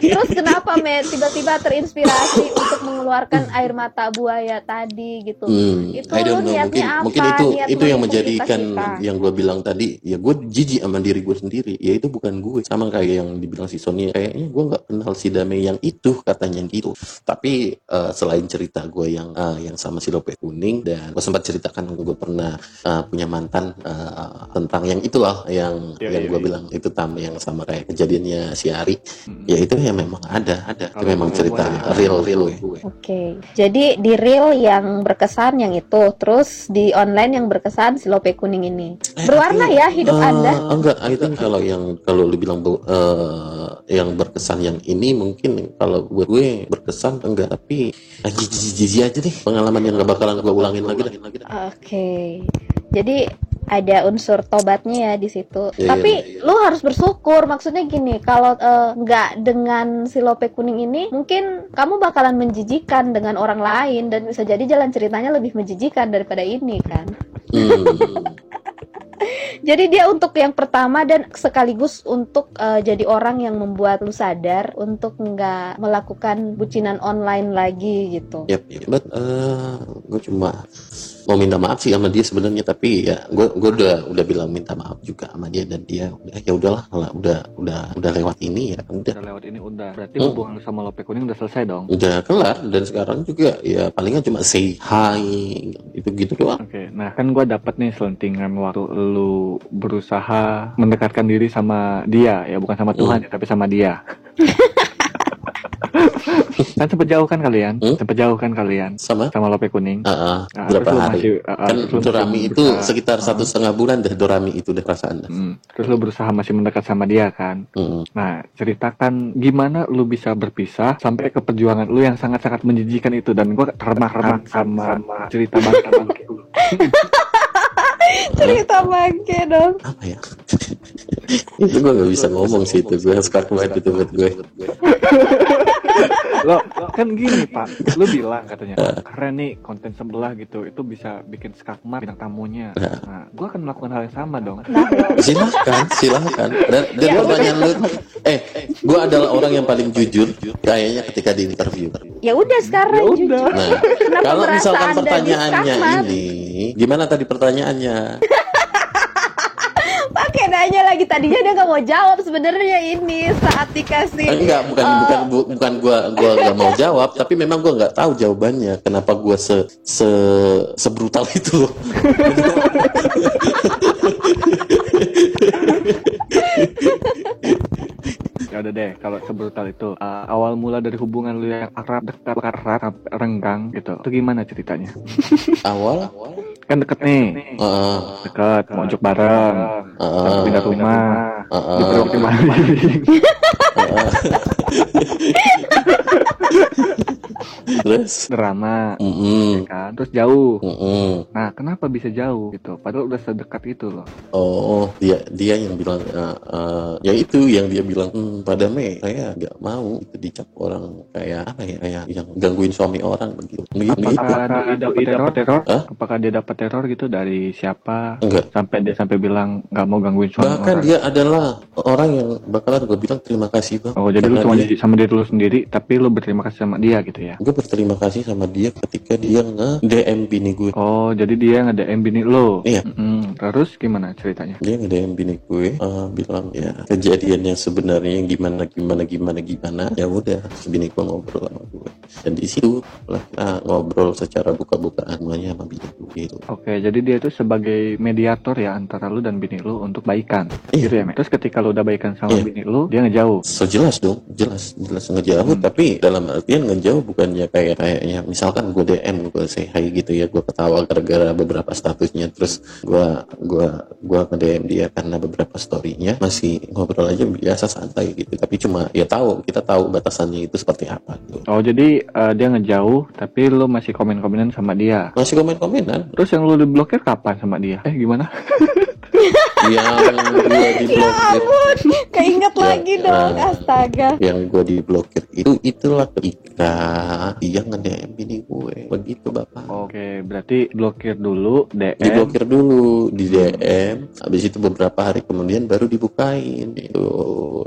Terus kenapa Me tiba-tiba terinspirasi untuk mengeluarkan air mata buaya tadi gitu Hmm, Itu I don't know. niatnya Mungkin, apa? mungkin itu Niat itu yang menjadikan kita-kita. yang gue bilang tadi. Ya gue jijik sama diri gue sendiri. Ya itu bukan gue. Sama kayak yang dibilang si Sonia. Kayaknya gue nggak kenal si Damai yang itu katanya gitu. Tapi eh, selain cerita gue yang eh, yang sama si Lope kuning dan gue sempat ceritakan gue pernah eh, punya mantan eh, tentang yang itulah yang Iya, yang iya, gue iya. bilang itu tam yang sama kayak kejadiannya si Ari. Hmm. Ya itu ya memang ada ada. Itu memang cerita gue- real real gue. Oke, jadi di real yang berkesan yang itu, terus di online yang berkesan si Lope kuning ini. Eh, Berwarna aku- ya hidup Eh, Anda. Enggak, I think kalau yang kalau lu bilang eh, yang berkesan yang ini mungkin kalau buat gue berkesan enggak, tapi jijik-jijik aja deh pengalaman yang gak bakalan gue ulangin lagi. Oke. Jadi ada unsur tobatnya ya di situ. Iya, Tapi iya, iya. lu harus bersyukur. Maksudnya gini, kalau eh, nggak dengan si Lope kuning ini, mungkin kamu bakalan menjijikan dengan orang lain dan bisa jadi jalan ceritanya lebih menjijikan daripada ini kan. Hmm. Jadi dia untuk yang pertama dan sekaligus untuk eh, jadi orang yang membuat lu sadar untuk nggak melakukan bucinan online lagi gitu. Yap, yap. But eh, gue cuma mau minta maaf sih sama dia sebenarnya tapi ya gue gue udah udah bilang minta maaf juga sama dia dan dia udah ya udahlah kalau udah udah udah lewat ini ya udah Udah lewat ini udah. Berarti Hmm. hubungan sama Lope Kuning udah selesai dong. udah kelar dan sekarang juga ya palingan cuma say hi itu gitu doang Oke, nah kan gua dapat nih selentingan waktu lu berusaha mendekatkan diri sama dia ya bukan sama Tuhan ya tapi sama dia. kan sempat jauh kan kalian? Hmm? Sempat jauh kan kalian sama sama Lope Kuning? Ah, Nah, berapa hari masih- ah, ah, kan Dorami masih itu berusaha- sekitar satu setengah bulan dah Dorami itu deh perasaan. Hmm, Terus lu berusaha masih mendekat sama dia kan? Mm. Nah, ceritakan gimana lu bisa berpisah sampai ke perjuangan lu yang sangat-sangat menjijikan itu dan gua remah-remah sama, cerita bangsa bangke. Cerita bangke dong. apa ya itu gue gak bisa ngomong sih itu gue skak banget itu buat gue Lo kan gini pak, lu bilang katanya keren nih konten sebelah gitu, itu bisa bikin skakmat bintang tamunya. Nah, gua akan melakukan hal yang sama dong. silahkan silahkan dan, dan Ya, pertanyaan lu eh gue adalah orang yang paling jujur kayaknya ketika di interview Ya udah sekarang Ya jujur. udah. nah Kenapa kalau misalkan pertanyaannya ini gimana tadi pertanyaannya Pakai nanya lagi tadinya dia nggak mau jawab sebenarnya ini saat dikasih. Eh, enggak bukan eh, bukan bu- bukan gua gua gak mau jawab tapi memang gua nggak tahu jawabannya kenapa gua se se sebrutal itu Ya udah deh, kalau sebrutal itu uh, awal mula dari hubungan lu yang akrab dekat erat renggang gitu. Itu gimana ceritanya? awal? Kan deket nih. Heeh, deket mau ojek bareng. Heeh, tapi pindah rumah. Heeh. diperokin maling Terus, drama mm kan? Terus jauh. Nah, nah kenapa bisa jauh gitu? Padahal udah sedekat itu loh. Oh, dia dia yang bilang eh, eh, ya itu yang dia bilang hmm, pada Mei saya nggak mau itu dicap orang kayak apa ya kayak yang gangguin suami orang begitu. Begitu. apakah dia dapat teror? teror? Hah? apakah dia dapat teror gitu dari siapa? Enggak. sampai dia sampai bilang nggak mau gangguin suami Bahkan orang. dia adalah orang yang bakalan gue bilang terima kasih bang. oh jadi lu cuma dia- jadi sama diri lu sendiri tapi lu berterima kasih sama dia gitu ya gue berterima kasih sama dia ketika dia nge DM bini gue. oh jadi dia nge DM bini lu Iya. Mm-mm. terus gimana ceritanya Dia nge DM bini gue eh, bilang ya kejadian yang sebenarnya yang gimana gimana gimana gimana ya udah bini gue ngobrol sama gue dan di situ lah kita ngobrol secara buka-bukaan semuanya sama bini gue gitu. Oke, jadi dia itu sebagai mediator ya antara lu dan bini lu untuk baikan. Iya. Gitu ya? Terus ketika lu udah baikan sama Iya. bini lu, dia ngejauh. So jelas dong, jelas, jelas ngejauh. Tapi dalam artian ngejauh bukannya kayak kayaknya misalkan gue DM, gue say hi gitu ya, gue ketawa gara-gara beberapa statusnya, terus gue gua gua nge DM dia karena beberapa storynya masih ngobrol aja biasa santai gitu. Tapi cuma ya tahu, kita tahu batasannya itu seperti apa gitu. Oh, jadi eh, dia ngejauh, tapi lu masih komen-komenan sama dia. Masih komen-komenan Terus yang lu diblokir kapan sama dia? Eh, gimana? yang gue diblokir, Keinget Ya, lagi dong, eh, astaga. yang gue diblokir itu itulah ketika dia nge-DM bini gue. Begitu bapak. Oke, berarti blokir dulu, DM. diblokir dulu di DM habis itu beberapa hari kemudian baru dibukain gitu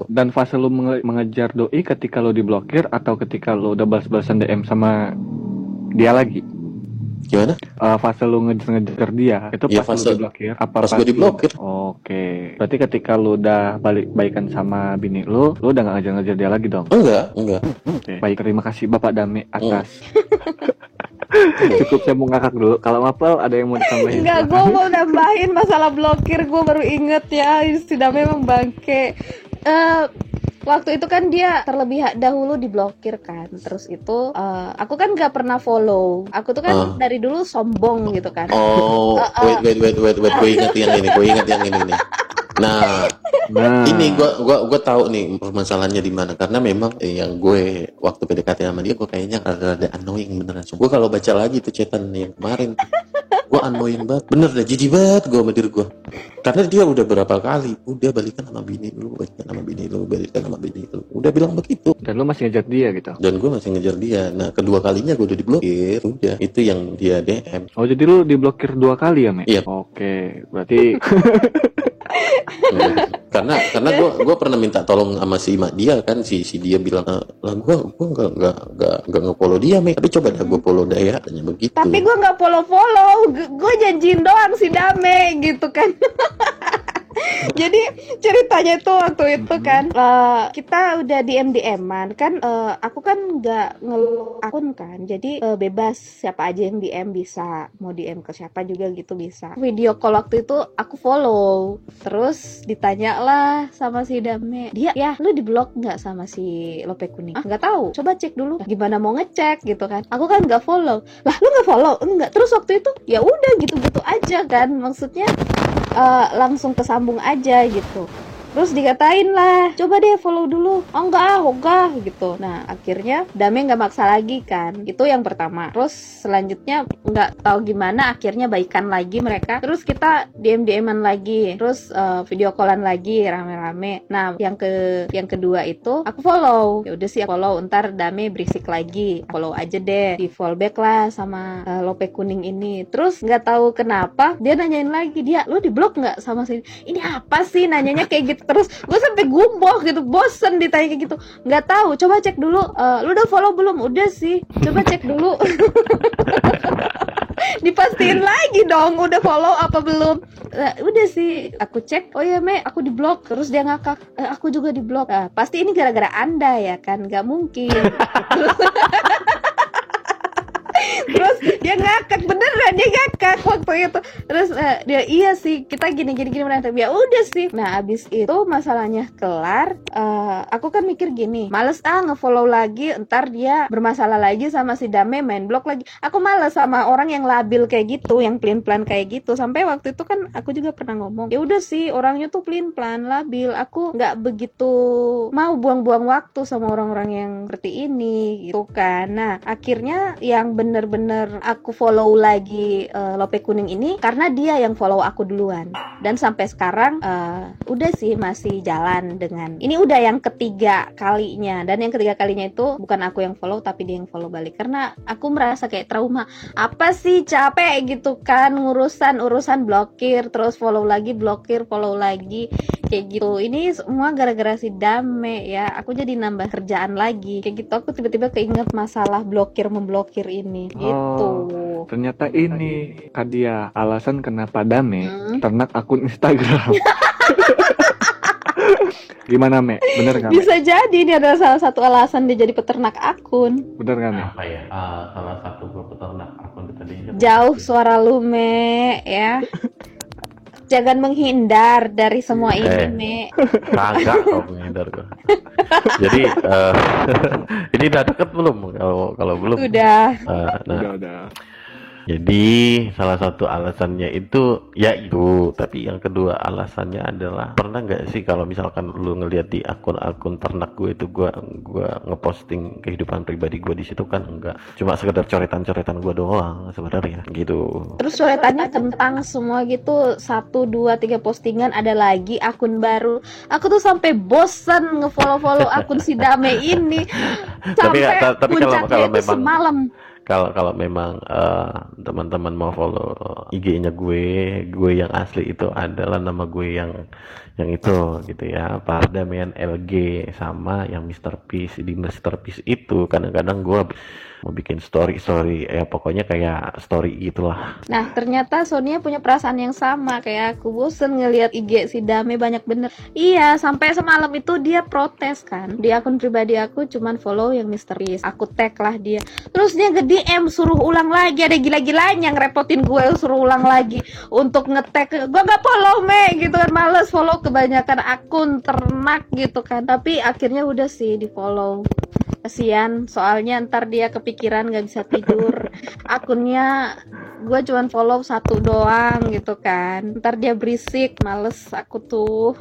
Dan fase lu menge- mengejar doi ketika lu diblokir atau ketika lu udah balas-balasan DM sama dia lagi? Gimana Eh, fase lu ngejar-ngejar dia itu Iya, pas fase- lu diblokir apa pas gua diblokir. Oke, berarti ketika lu udah balik baikan sama bini lu, lu udah gak ngejar-ngejar dia lagi dong. enggak enggak Oke. Baik, terima kasih Bapak Dame atas. Hmm. Cukup saya mau ngakak dulu. Kalau Mapel ada yang mau ditambahin? Enggak, gue mau nambahin masalah blokir. Gue baru inget ya, sudah memang bangke. Eh, waktu itu kan dia terlebih dahulu diblokir kan. Terus itu eh, aku kan gak pernah follow. Aku tuh kan Ah. dari dulu sombong gitu kan. Oh wait wait wait wait wait. Gue ingat yang ini gue ingat yang ini nih nah Nah, ini gue gua gua tahu nih permasalahannya di mana. Karena memang eh, yang gue waktu PDKT sama dia gue kayaknya ada annoying beneran. Gue kalau baca lagi tuh chatan yang kemarin gue annoying banget. Bener dah jijik banget gue sama diri gue karena dia udah berapa kali udah balikan sama bini lu balikan sama bini lu balikan sama bini lu. Udah bilang begitu. Dan lu masih ngejar dia gitu. dan gue masih ngejar dia. Nah kedua kalinya gue udah diblokir udah. Itu yang dia DM Oh, jadi lu diblokir dua kali ya, Me? Iya. Oke, berarti. karena karena gue gua pernah minta tolong sama si mak dia kan si si dia bilang "Eh, lah gue gue nggak nggak nggak nggak nge-follow dia me tapi coba dah gue follow dia ya katanya begitu. Tapi gue nggak follow follow gue janjiin doang si Dame gitu kan Jadi ceritanya itu waktu itu kan Eh, kita udah dm dman kan eh, aku kan nggak ngelock akun kan jadi eh, bebas siapa aja yang dm bisa mau dm ke siapa juga gitu bisa. Video call waktu itu aku follow terus ditanya lah sama si Dame dia ya lu di blok nggak sama si Lope kuning ah nggak tahu coba cek dulu gimana mau ngecek? gitu kan. Aku kan nggak follow. Lah lu nggak follow? Enggak. Terus waktu itu ya udah gitu gitu aja kan maksudnya eh, langsung kesambung aja gitu terus dikatain lah coba deh follow dulu. Oh enggak ah ogah gitu. Nah akhirnya Dame nggak maksa lagi kan. Itu yang pertama. Terus selanjutnya nggak tahu gimana akhirnya baikan lagi mereka. Terus kita dm dman lagi. Terus eh, video callan lagi rame-rame. Nah yang ke yang kedua itu aku follow. Ya udah sih aku follow. Ntar Dame berisik lagi. Follow aja deh. Di fallback lah sama eh, Lope kuning ini. Terus nggak tahu kenapa dia nanyain lagi dia lu di blok nggak sama si ini apa sih? Nanyanya kayak gitu terus gue sampai gumboh gitu bosen ditanya kayak gitu. Nggak tahu coba cek dulu. Eh, lu udah follow belum? Udah sih. Coba cek dulu. Dipastiin lagi dong udah follow apa belum? Eh, udah sih aku cek. Oh ya me aku di blok terus dia ngakak "Eh, aku juga di blok "Ah, pasti ini gara-gara anda ya kan? Nggak mungkin terus dia ngakak beneran dia ngakak waktu itu. Terus eh, dia iya sih kita gini gini gini berantem ya udah sih. Nah abis itu masalahnya kelar eh, aku kan mikir gini males ah ngefollow lagi ntar dia bermasalah lagi sama si Dame main blog lagi. Aku males sama orang yang labil kayak gitu yang pelin pelan kayak gitu. Sampai waktu itu kan aku juga pernah ngomong ya udah sih orangnya tuh pelin pelan labil. Aku nggak begitu mau buang-buang waktu sama orang-orang yang seperti ini gitu kan. Nah akhirnya yang bener-bener aku follow lagi eh, Lope Kuning ini karena dia yang follow aku duluan. Dan sampai sekarang eh, udah sih masih jalan dengan ini udah yang ketiga kalinya. Dan yang ketiga kalinya itu bukan aku yang follow tapi dia yang follow balik. Karena aku merasa kayak trauma apa sih capek gitu kan urusan urusan blokir terus follow lagi blokir follow lagi kayak gitu. Ini semua gara-gara si Dame ya. Aku jadi nambah kerjaan lagi kayak gitu. Aku tiba-tiba keinget masalah blokir memblokir ini gitu Oh. Ternyata ini Kadia alasan kenapa Dame Hmm. ternak akun Instagram. Gimana Me? Bener nggak Me? bisa jadi ini adalah salah satu alasan dia jadi peternak akun Bener nggak Me? apa ya Ah, salah satu gue peternak akun itu tadi jauh suara lume ya jangan menghindar dari semua ini Eh. me. kagak kau menghindar gue jadi eh, ini udah deket belum? Kalau kalau belum? Udah. Eh, nah. Udah udah. Jadi salah satu alasannya itu ya itu, tapi yang kedua alasannya adalah pernah nggak sih kalau misalkan lu ngelihat di akun-akun ternak gue itu gua gua ngeposting kehidupan pribadi gue di situ kan enggak cuma sekedar coretan-coretan gue doang sebenarnya gitu. Terus coretannya tentang semua gitu satu dua tiga postingan ada lagi akun baru. Aku tuh sampai bosan ngefollow-follow akun si Dame ini. Tapi- Sampai ta- tapi kalau- puncaknya kalau itu memang- semalam. Kalau kalau memang eh, teman-teman mau follow IG-nya gue, gue yang asli itu adalah nama gue yang yang itu gitu ya. Pardamian LG sama yang Mr. Peace di Mr. Peace itu kadang-kadang gue mau bikin story story ya pokoknya kayak story gitulah. Nah ternyata Sonia punya perasaan yang sama kayak aku bosen ngelihat IG si Dame banyak bener. Iya sampai semalam itu dia protes kan di akun pribadi aku cuman follow yang. Peace. Aku tag lah dia. Terus dia nge DM suruh ulang lagi ada gila-gilanya ngerepotin gue suruh ulang lagi untuk ngetag gue gak follow me gitu kan males follow kebanyakan akun ternak gitu kan tapi akhirnya udah sih di follow kasihan. Soalnya ntar dia kepikiran gak bisa tidur. Akunnya gue cuman follow satu doang gitu kan. Ntar dia berisik males aku tuh.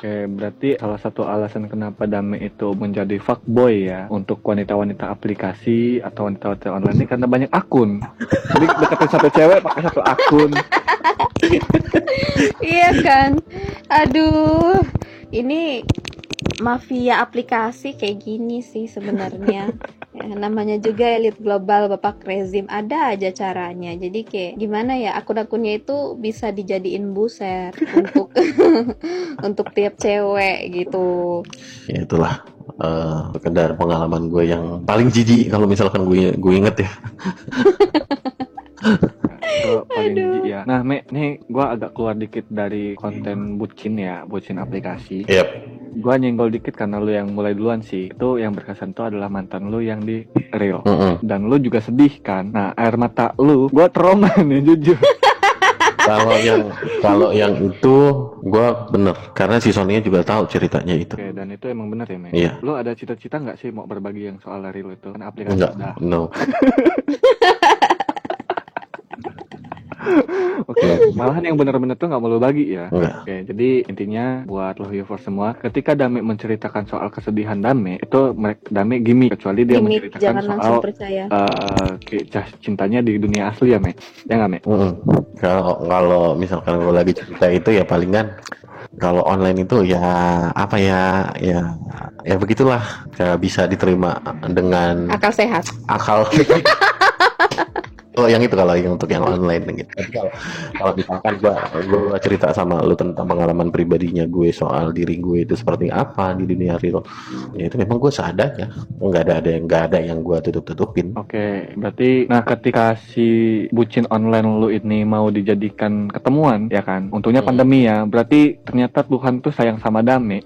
Oke, berarti salah satu alasan kenapa Dame itu menjadi fuckboy ya untuk wanita-wanita aplikasi atau wanita-wanita online ini karena banyak akun. Jadi deketin satu cewek pakai satu akun. iya kan? Aduh ini mafia aplikasi kayak gini sih sebenarnya. Ya, namanya juga elit global bapak rezim. Ada aja caranya. Jadi kayak gimana ya akun-akunnya itu bisa dijadiin buser untuk untuk tiap cewek gitu. Ya itulah eh, sekedar pengalaman gue yang paling jijik kalau misalkan gue gue inget ya. Paling jijik ya. Nah, Me, nih gua agak keluar dikit dari konten bucin ya, bucin aplikasi. Yap. Gua nyenggol dikit karena lu yang mulai duluan sih. Itu yang berkesan tuh adalah mantan lu yang di real. Mm-mm. Dan lu juga sedih kan. Nah, air mata lu, gua trauma nih jujur. Kalau yang kalau yang itu gua bener karena si Sonia juga tahu ceritanya itu. Oke, dan itu emang bener ya, Me? Iya. Lu ada cita-cita nggak sih mau berbagi yang soal real itu? Kan aplikasi Enggak, no. Oke, malahan yang bener-bener tuh nggak mau lu bagi ya. Enggak. Oke, jadi intinya buat lo viewers semua, ketika Dame menceritakan soal kesedihan Dame, itu mereka Dame gimmick kecuali dia gimmick menceritakan jangan soal langsung percaya eh, kisah cintanya di dunia asli ya, Me. Ya nggak, Me? Kalau kalau misalkan gue lagi cerita itu ya palingan kalau online itu ya apa ya ya ya begitulah ya bisa diterima dengan akal sehat akal kalau yang itu kalau yang untuk yang online gitu tapi kalau kalau misalkan gua gua cerita sama lu tentang pengalaman pribadinya gue soal diri gue itu seperti apa di dunia real ya itu memang gue seadanya nggak ada ada yang nggak ada yang gue tutup tutupin Oke, berarti nah ketika si bucin online lu ini mau dijadikan ketemuan, ya kan? Untungnya Hmm. pandemi ya. Berarti ternyata Tuhan tuh sayang sama Dame.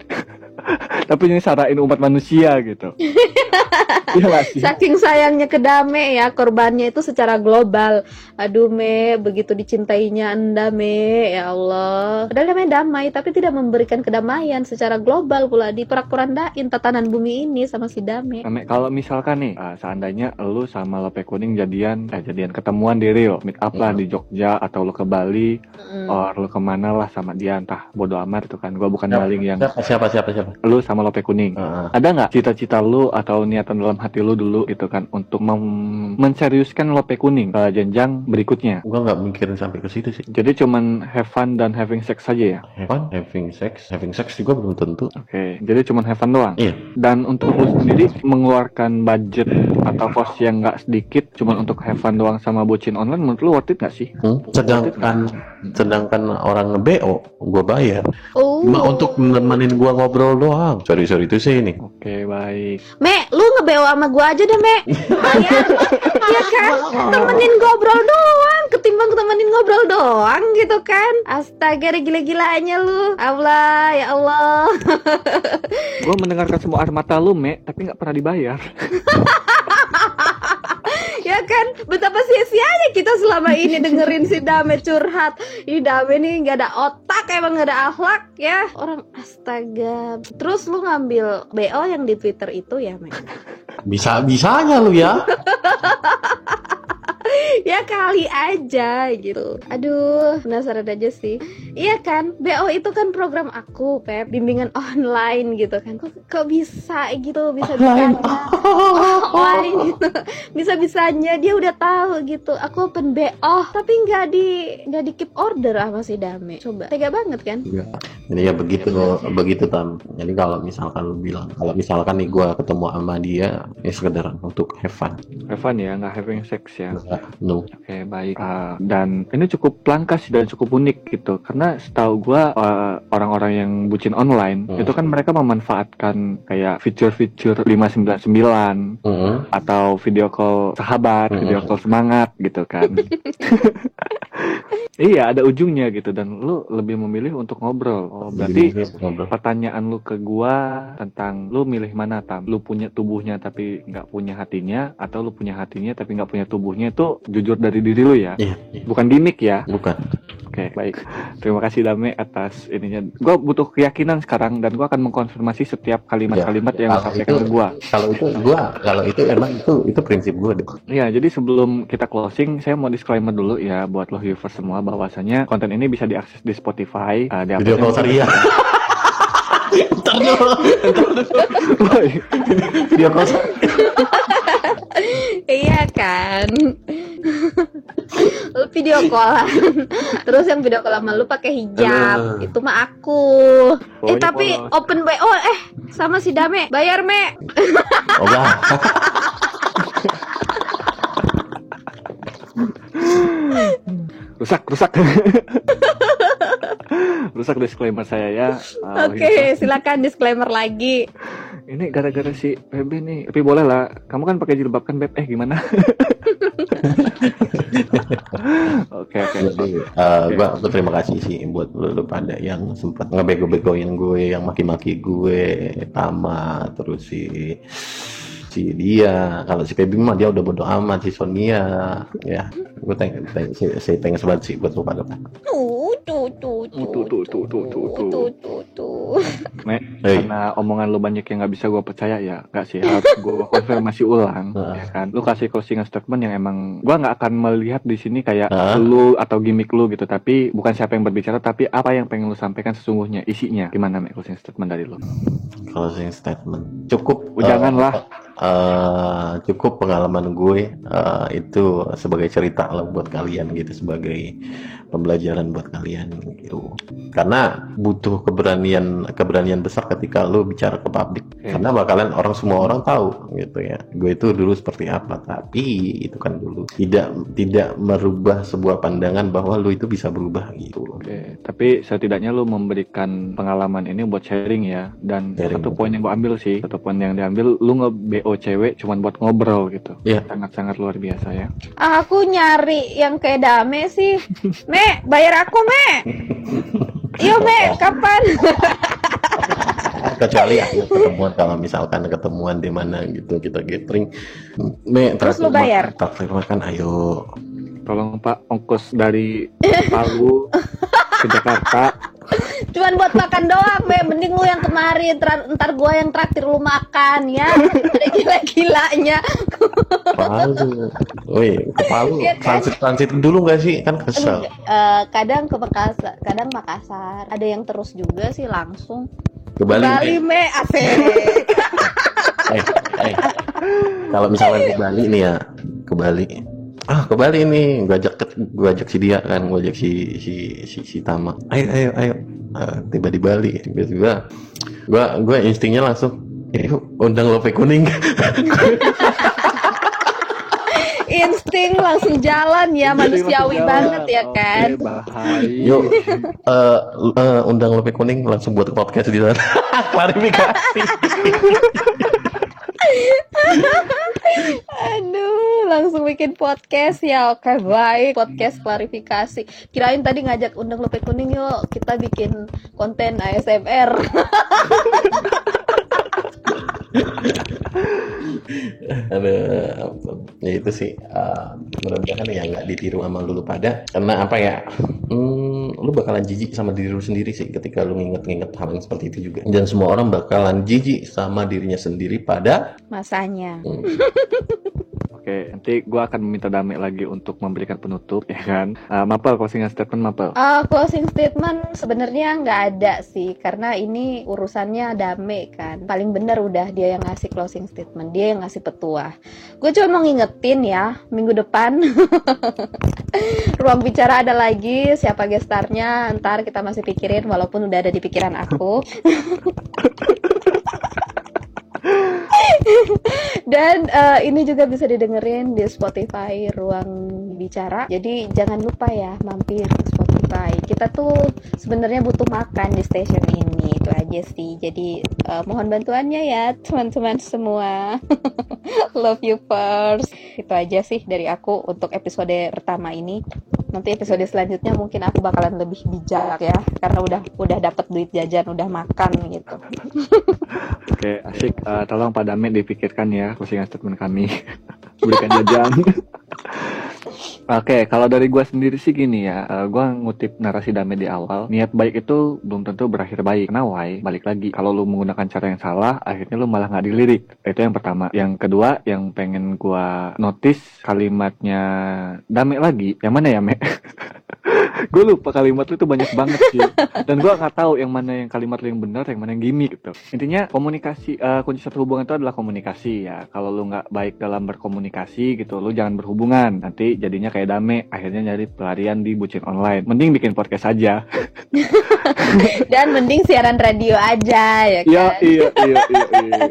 Tapi ini sarain umat manusia gitu. Iya? Saking sayangnya ke Dame ya korbannya itu secara global. Aduh Me, begitu dicintainya Anda Me, ya Allah. Padahal namanya damai tapi tidak memberikan kedamaian secara global pula diperak-porandain tatanan bumi ini sama si Dame. Ame, kalau misalkan nih, ah, seandainya lu sama Lope Kuning jadian, eh jadian ketemuan di Rio, meet up lah Mhm. di Jogja atau lu ke Bali, Mm. or lu ke mana lah sama dia, entah bodo amat itu kan, gua bukan Siapa? maling yang Siapa siapa siapa siapa? lu sama Lope Kuning. Heeh. Ada nggak cita-cita lu atau niatan dalam hati lu dulu gitu kan untuk mem- menseriuskan Lope Kuning ke jenjang berikutnya? Gua nggak mikirin sampai ke situ sih. Jadi cuman have fun dan having sex saja ya? Have fun, having sex, having sex juga belum tentu. Oke, jadi cuman have fun doang? Iya. Dan untuk lu sendiri mengeluarkan budget atau cost yang nggak sedikit cuman untuk have fun doang sama bucin online menurut lu worth it nggak sih? Hmm? Sedangkan sedangkan orang nge-BO gua bayar. Oh. Cuma untuk nemenin gua ngobrol doang. Sorry sorry itu sih ini. Oke, baik. Me, lu nge-BO sama gua aja deh, Me. Bayar. Iya kan? Temenin ngobrol doang, ketimbang temenin ngobrol doang gitu kan. Astaga, ada gila-gilaannya lu. Allah, ya Allah. Gue mendengarkan semua air mata lu, Me, tapi nggak pernah dibayar. ya kan? Betapa sia-sianya kita selama ini dengerin si Dame curhat. Ini Dame nih nggak ada otak, emang nggak ada akhlak ya. Orang astaga. Terus lu ngambil BO yang di Twitter itu ya, Me? Bisa bisanya lu ya. ya kali aja gitu. Aduh, penasaran aja sih. Iya kan, BO itu kan program aku, Pep, bimbingan online gitu kan. Kok, kok bisa gitu, bisa bisanya online gitu. Bisa bisanya dia udah tahu gitu. Aku open BO, tapi nggak di nggak di keep order sama si Dame. Coba, tega banget kan? Iya. Jadi ya begitu begitu tam. Jadi kalau misalkan lu bilang kalau misalkan nih gua ketemu sama dia ya sekedar untuk have fun. Have fun ya, nggak having sex ya. No. Oke baik Ah, dan ini cukup langka sih dan cukup unik gitu karena setahu gua eh, orang-orang yang bucin online Hmm. itu kan mereka memanfaatkan kayak fitur-fitur 599 Heeh. atau video call sahabat, Hmm. video call semangat gitu kan. iya ada ujungnya gitu dan lu lebih memilih untuk ngobrol. Oh berarti ngobrol. pertanyaan lu ke gua tentang lu milih mana tam lu punya tubuhnya tapi nggak punya hatinya atau lu punya hatinya tapi nggak punya tubuhnya itu jujur dari diri lu ya Iya, iya. bukan gimmick ya Bukan. oke baik terima kasih Dame atas ininya gua butuh keyakinan sekarang dan gua akan mengkonfirmasi setiap kalimat-kalimat yang Kalau disampaikan ke gua Kalau itu gua kalau itu emang itu itu prinsip gua deh. Iya, jadi sebelum kita closing, saya mau disclaimer dulu ya buat lo viewers semua bahwasanya konten ini bisa diakses di Spotify, uh, di Video call ceria. Ntar dulu. Woi, Video call. Iya kan. lu video callan. Terus yang video call sama lu pakai hijab. Aduh. Itu mah aku. eh Pokoknya tapi polos. open BO eh sama si Dame. Bayar, Me. Oh. rusak, rusak. rusak disclaimer saya ya. Uh, Oke, silakan disclaimer lagi. Ini gara-gara si PB nih. Tapi boleh lah. Kamu kan pakai jilbab kan, Beb? Eh, gimana? Oke, oke. Eh, gua, gua terima kasih sih buat lu, lu pada yang sempat ngebego-begoin gue, yang maki-maki gue, Tama, terus si si dia, kalau si Feby mah dia udah bodo amat si Sonia, ya, gue thank, saya saya thanks banget sih buat lu pada. Tuh, tuh, tuh, tuh, Tuh, tuh, tuh, tuh, tuh, tuh. Me, karena omongan lu banyak yang nggak bisa gue percaya ya, nggak sih harus gue konfirmasi ulang, Nah. ya kan? Lu kasih closing statement yang emang gue nggak akan melihat di sini kayak Nah. lu atau gimmick lu gitu, tapi bukan siapa yang berbicara, tapi apa yang pengen lu sampaikan sesungguhnya, isinya. Gimana me closing statement dari lu? Closing statement cukup. Janganlah. Eh, cukup pengalaman gue eh, itu sebagai cerita lah buat kalian gitu sebagai pembelajaran buat kalian gitu karena butuh keberanian keberanian besar ketika lu bicara ke publik Oke. karena bakalan orang semua orang tahu gitu ya gue itu dulu seperti apa tapi itu kan dulu tidak tidak merubah sebuah pandangan bahwa lu itu bisa berubah gitu Oke, tapi setidaknya lu memberikan pengalaman ini buat sharing ya. Dan Sharing, satu poin yang gua ambil sih, satu poin yang diambil, lu nge-BO cewek cuman buat ngobrol gitu. Iya. Sangat-sangat luar biasa ya. Aku nyari yang kayak Dame sih. Me, bayar aku, Me. Yo, Me, kapan? kecuali ayo ketemuan kalau misalkan ketemuan di mana gitu kita gathering me Terus lu bayar? traktir makan ayo Tolong Pak ongkos dari Palu ke Jakarta. Cuman buat makan doang, Be. Mending lu yang kemarin, Tra- ntar gua yang traktir lu makan ya. Ada gila-gilanya. Palu woi ke Palu Iya kan? transit transit dulu nggak sih kan kesel Eh, kadang ke Makassar, kadang Makassar. Ada yang terus juga sih langsung. ke Bali, Bali me asik eh, eh. kalau misalnya ke Bali nih ya ke Bali ah ke Bali nih. Gua ajak gua ajak si dia kan gua ajak si si si, si Tama. Ayo ayo ayo. Ah, tiba di Bali. Tiba-tiba gua gua instingnya langsung "Eh, yuk undang lope kuning. Insting langsung jalan ya manusiawi Jalan. banget ya Oke, kan? bahaya. yuk eh, eh, undang lope kuning langsung buat podcast di sana. Klarifikasi aduh langsung bikin podcast. Ya oke baik. Podcast klarifikasi. Kirain tadi ngajak undang lope kuning yuk. Kita bikin konten ASMR ada ya itu sih eh, mudah-mudahan ya nggak ditiru sama lu pada. Karena apa ya? Hmm, lu bakalan jijik sama diri lu sendiri sih ketika lu nginget-nginget hal yang seperti itu juga. Dan semua orang bakalan jijik sama dirinya sendiri pada masanya. Hmm, Oke, nanti gua akan meminta Dame lagi untuk memberikan penutup, ya kan? Uh, Mapel, closing statement Mapel. Eh, closing statement sebenarnya nggak ada sih karena ini urusannya dame kan paling benar udah dia yang ngasih closing statement dia yang ngasih petuah gue cuma mau ngingetin ya minggu depan ruang bicara ada lagi siapa gestarnya ntar kita masih pikirin walaupun udah ada di pikiran aku Dan eh, ini juga bisa didengerin di Spotify Ruang Bicara. Jadi jangan lupa ya mampir ke Spotify. Kita tuh sebenarnya butuh makan di station ini. Itu aja sih. Jadi eh, mohon bantuannya ya teman-teman semua. Love you first. Itu aja sih dari aku untuk episode pertama ini. Nanti episode selanjutnya mungkin aku bakalan lebih bijak ya karena udah udah dapat duit jajan, udah makan gitu. Oke, asik. Uh, tolong Pak Dame dipikirkan ya closing statement kami. Berikan jajan. Oke, kalau dari gua sendiri sih gini ya, uh, gua ngutip narasi Dame di awal, niat baik itu belum tentu berakhir baik. Karena why? Balik lagi, kalau lu menggunakan cara yang salah, akhirnya lu malah nggak dilirik. Itu yang pertama. Yang kedua, yang pengen gua notice kalimatnya Dame lagi, yang mana ya, Me? gue lupa kalimat lu itu banyak banget sih dan gue nggak tahu yang mana yang kalimat lu yang benar yang mana yang gimmick gitu intinya komunikasi eh, kunci satu hubungan itu adalah komunikasi ya kalau lu nggak baik dalam berkomunikasi gitu lu jangan berhubungan nanti jadinya kayak dame akhirnya nyari pelarian di bucin online mending bikin podcast aja Dan mending siaran radio aja ya kan. Iya, iya, iya, iya, iya.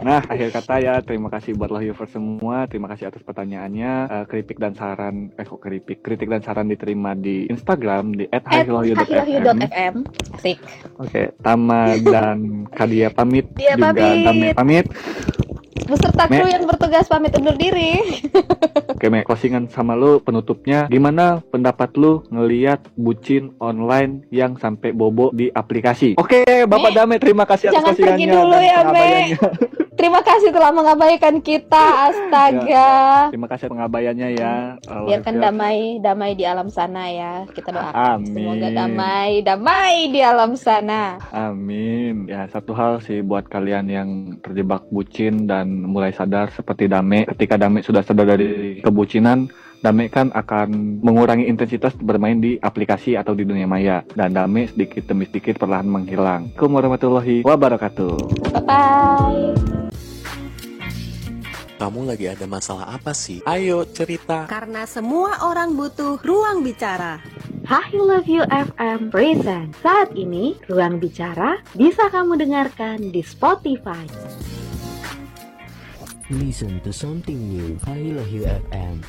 Nah, akhir kata ya, terima kasih buat Lohyovers semua. Terima kasih atas pertanyaannya. Eh, kritik dan saran, eh kok kritik? Kritik dan saran diterima di Instagram di At. Asik. Oke, Tama dan Kadia pamit. Dia juga pamit. Dame pamit. Beserta Me. kru yang bertugas pamit undur diri. Oke, Me, closingan sama lu penutupnya. Gimana pendapat lu ngeliat bucin online yang sampai bobo di aplikasi? Oke, Bapak Me, Dame, terima kasih atas jangan pergi dulu ya, Me. pengabaiannya. Terima kasih telah mengabaikan kita. Astaga. Terima kasih pengabaiannya ya. Biarkan damai, damai di alam sana ya. Kita doakan Amin. semoga damai, damai di alam sana. Amin. Ya, satu hal sih buat kalian yang terjebak bucin dan mulai sadar seperti Dame. Ketika Dame sudah sadar dari kebucinan, Dame kan akan mengurangi intensitas bermain di aplikasi atau di dunia maya. Dan Dame sedikit demi sedikit perlahan menghilang. Assalamualaikum warahmatullahi wabarakatuh. Bye bye. kamu lagi ada masalah apa sih ayo cerita Karena semua orang butuh ruang bicara. Hi Love You FM present. Saat ini Ruang Bicara bisa kamu dengarkan di Spotify. Listen to something new. Love You FM.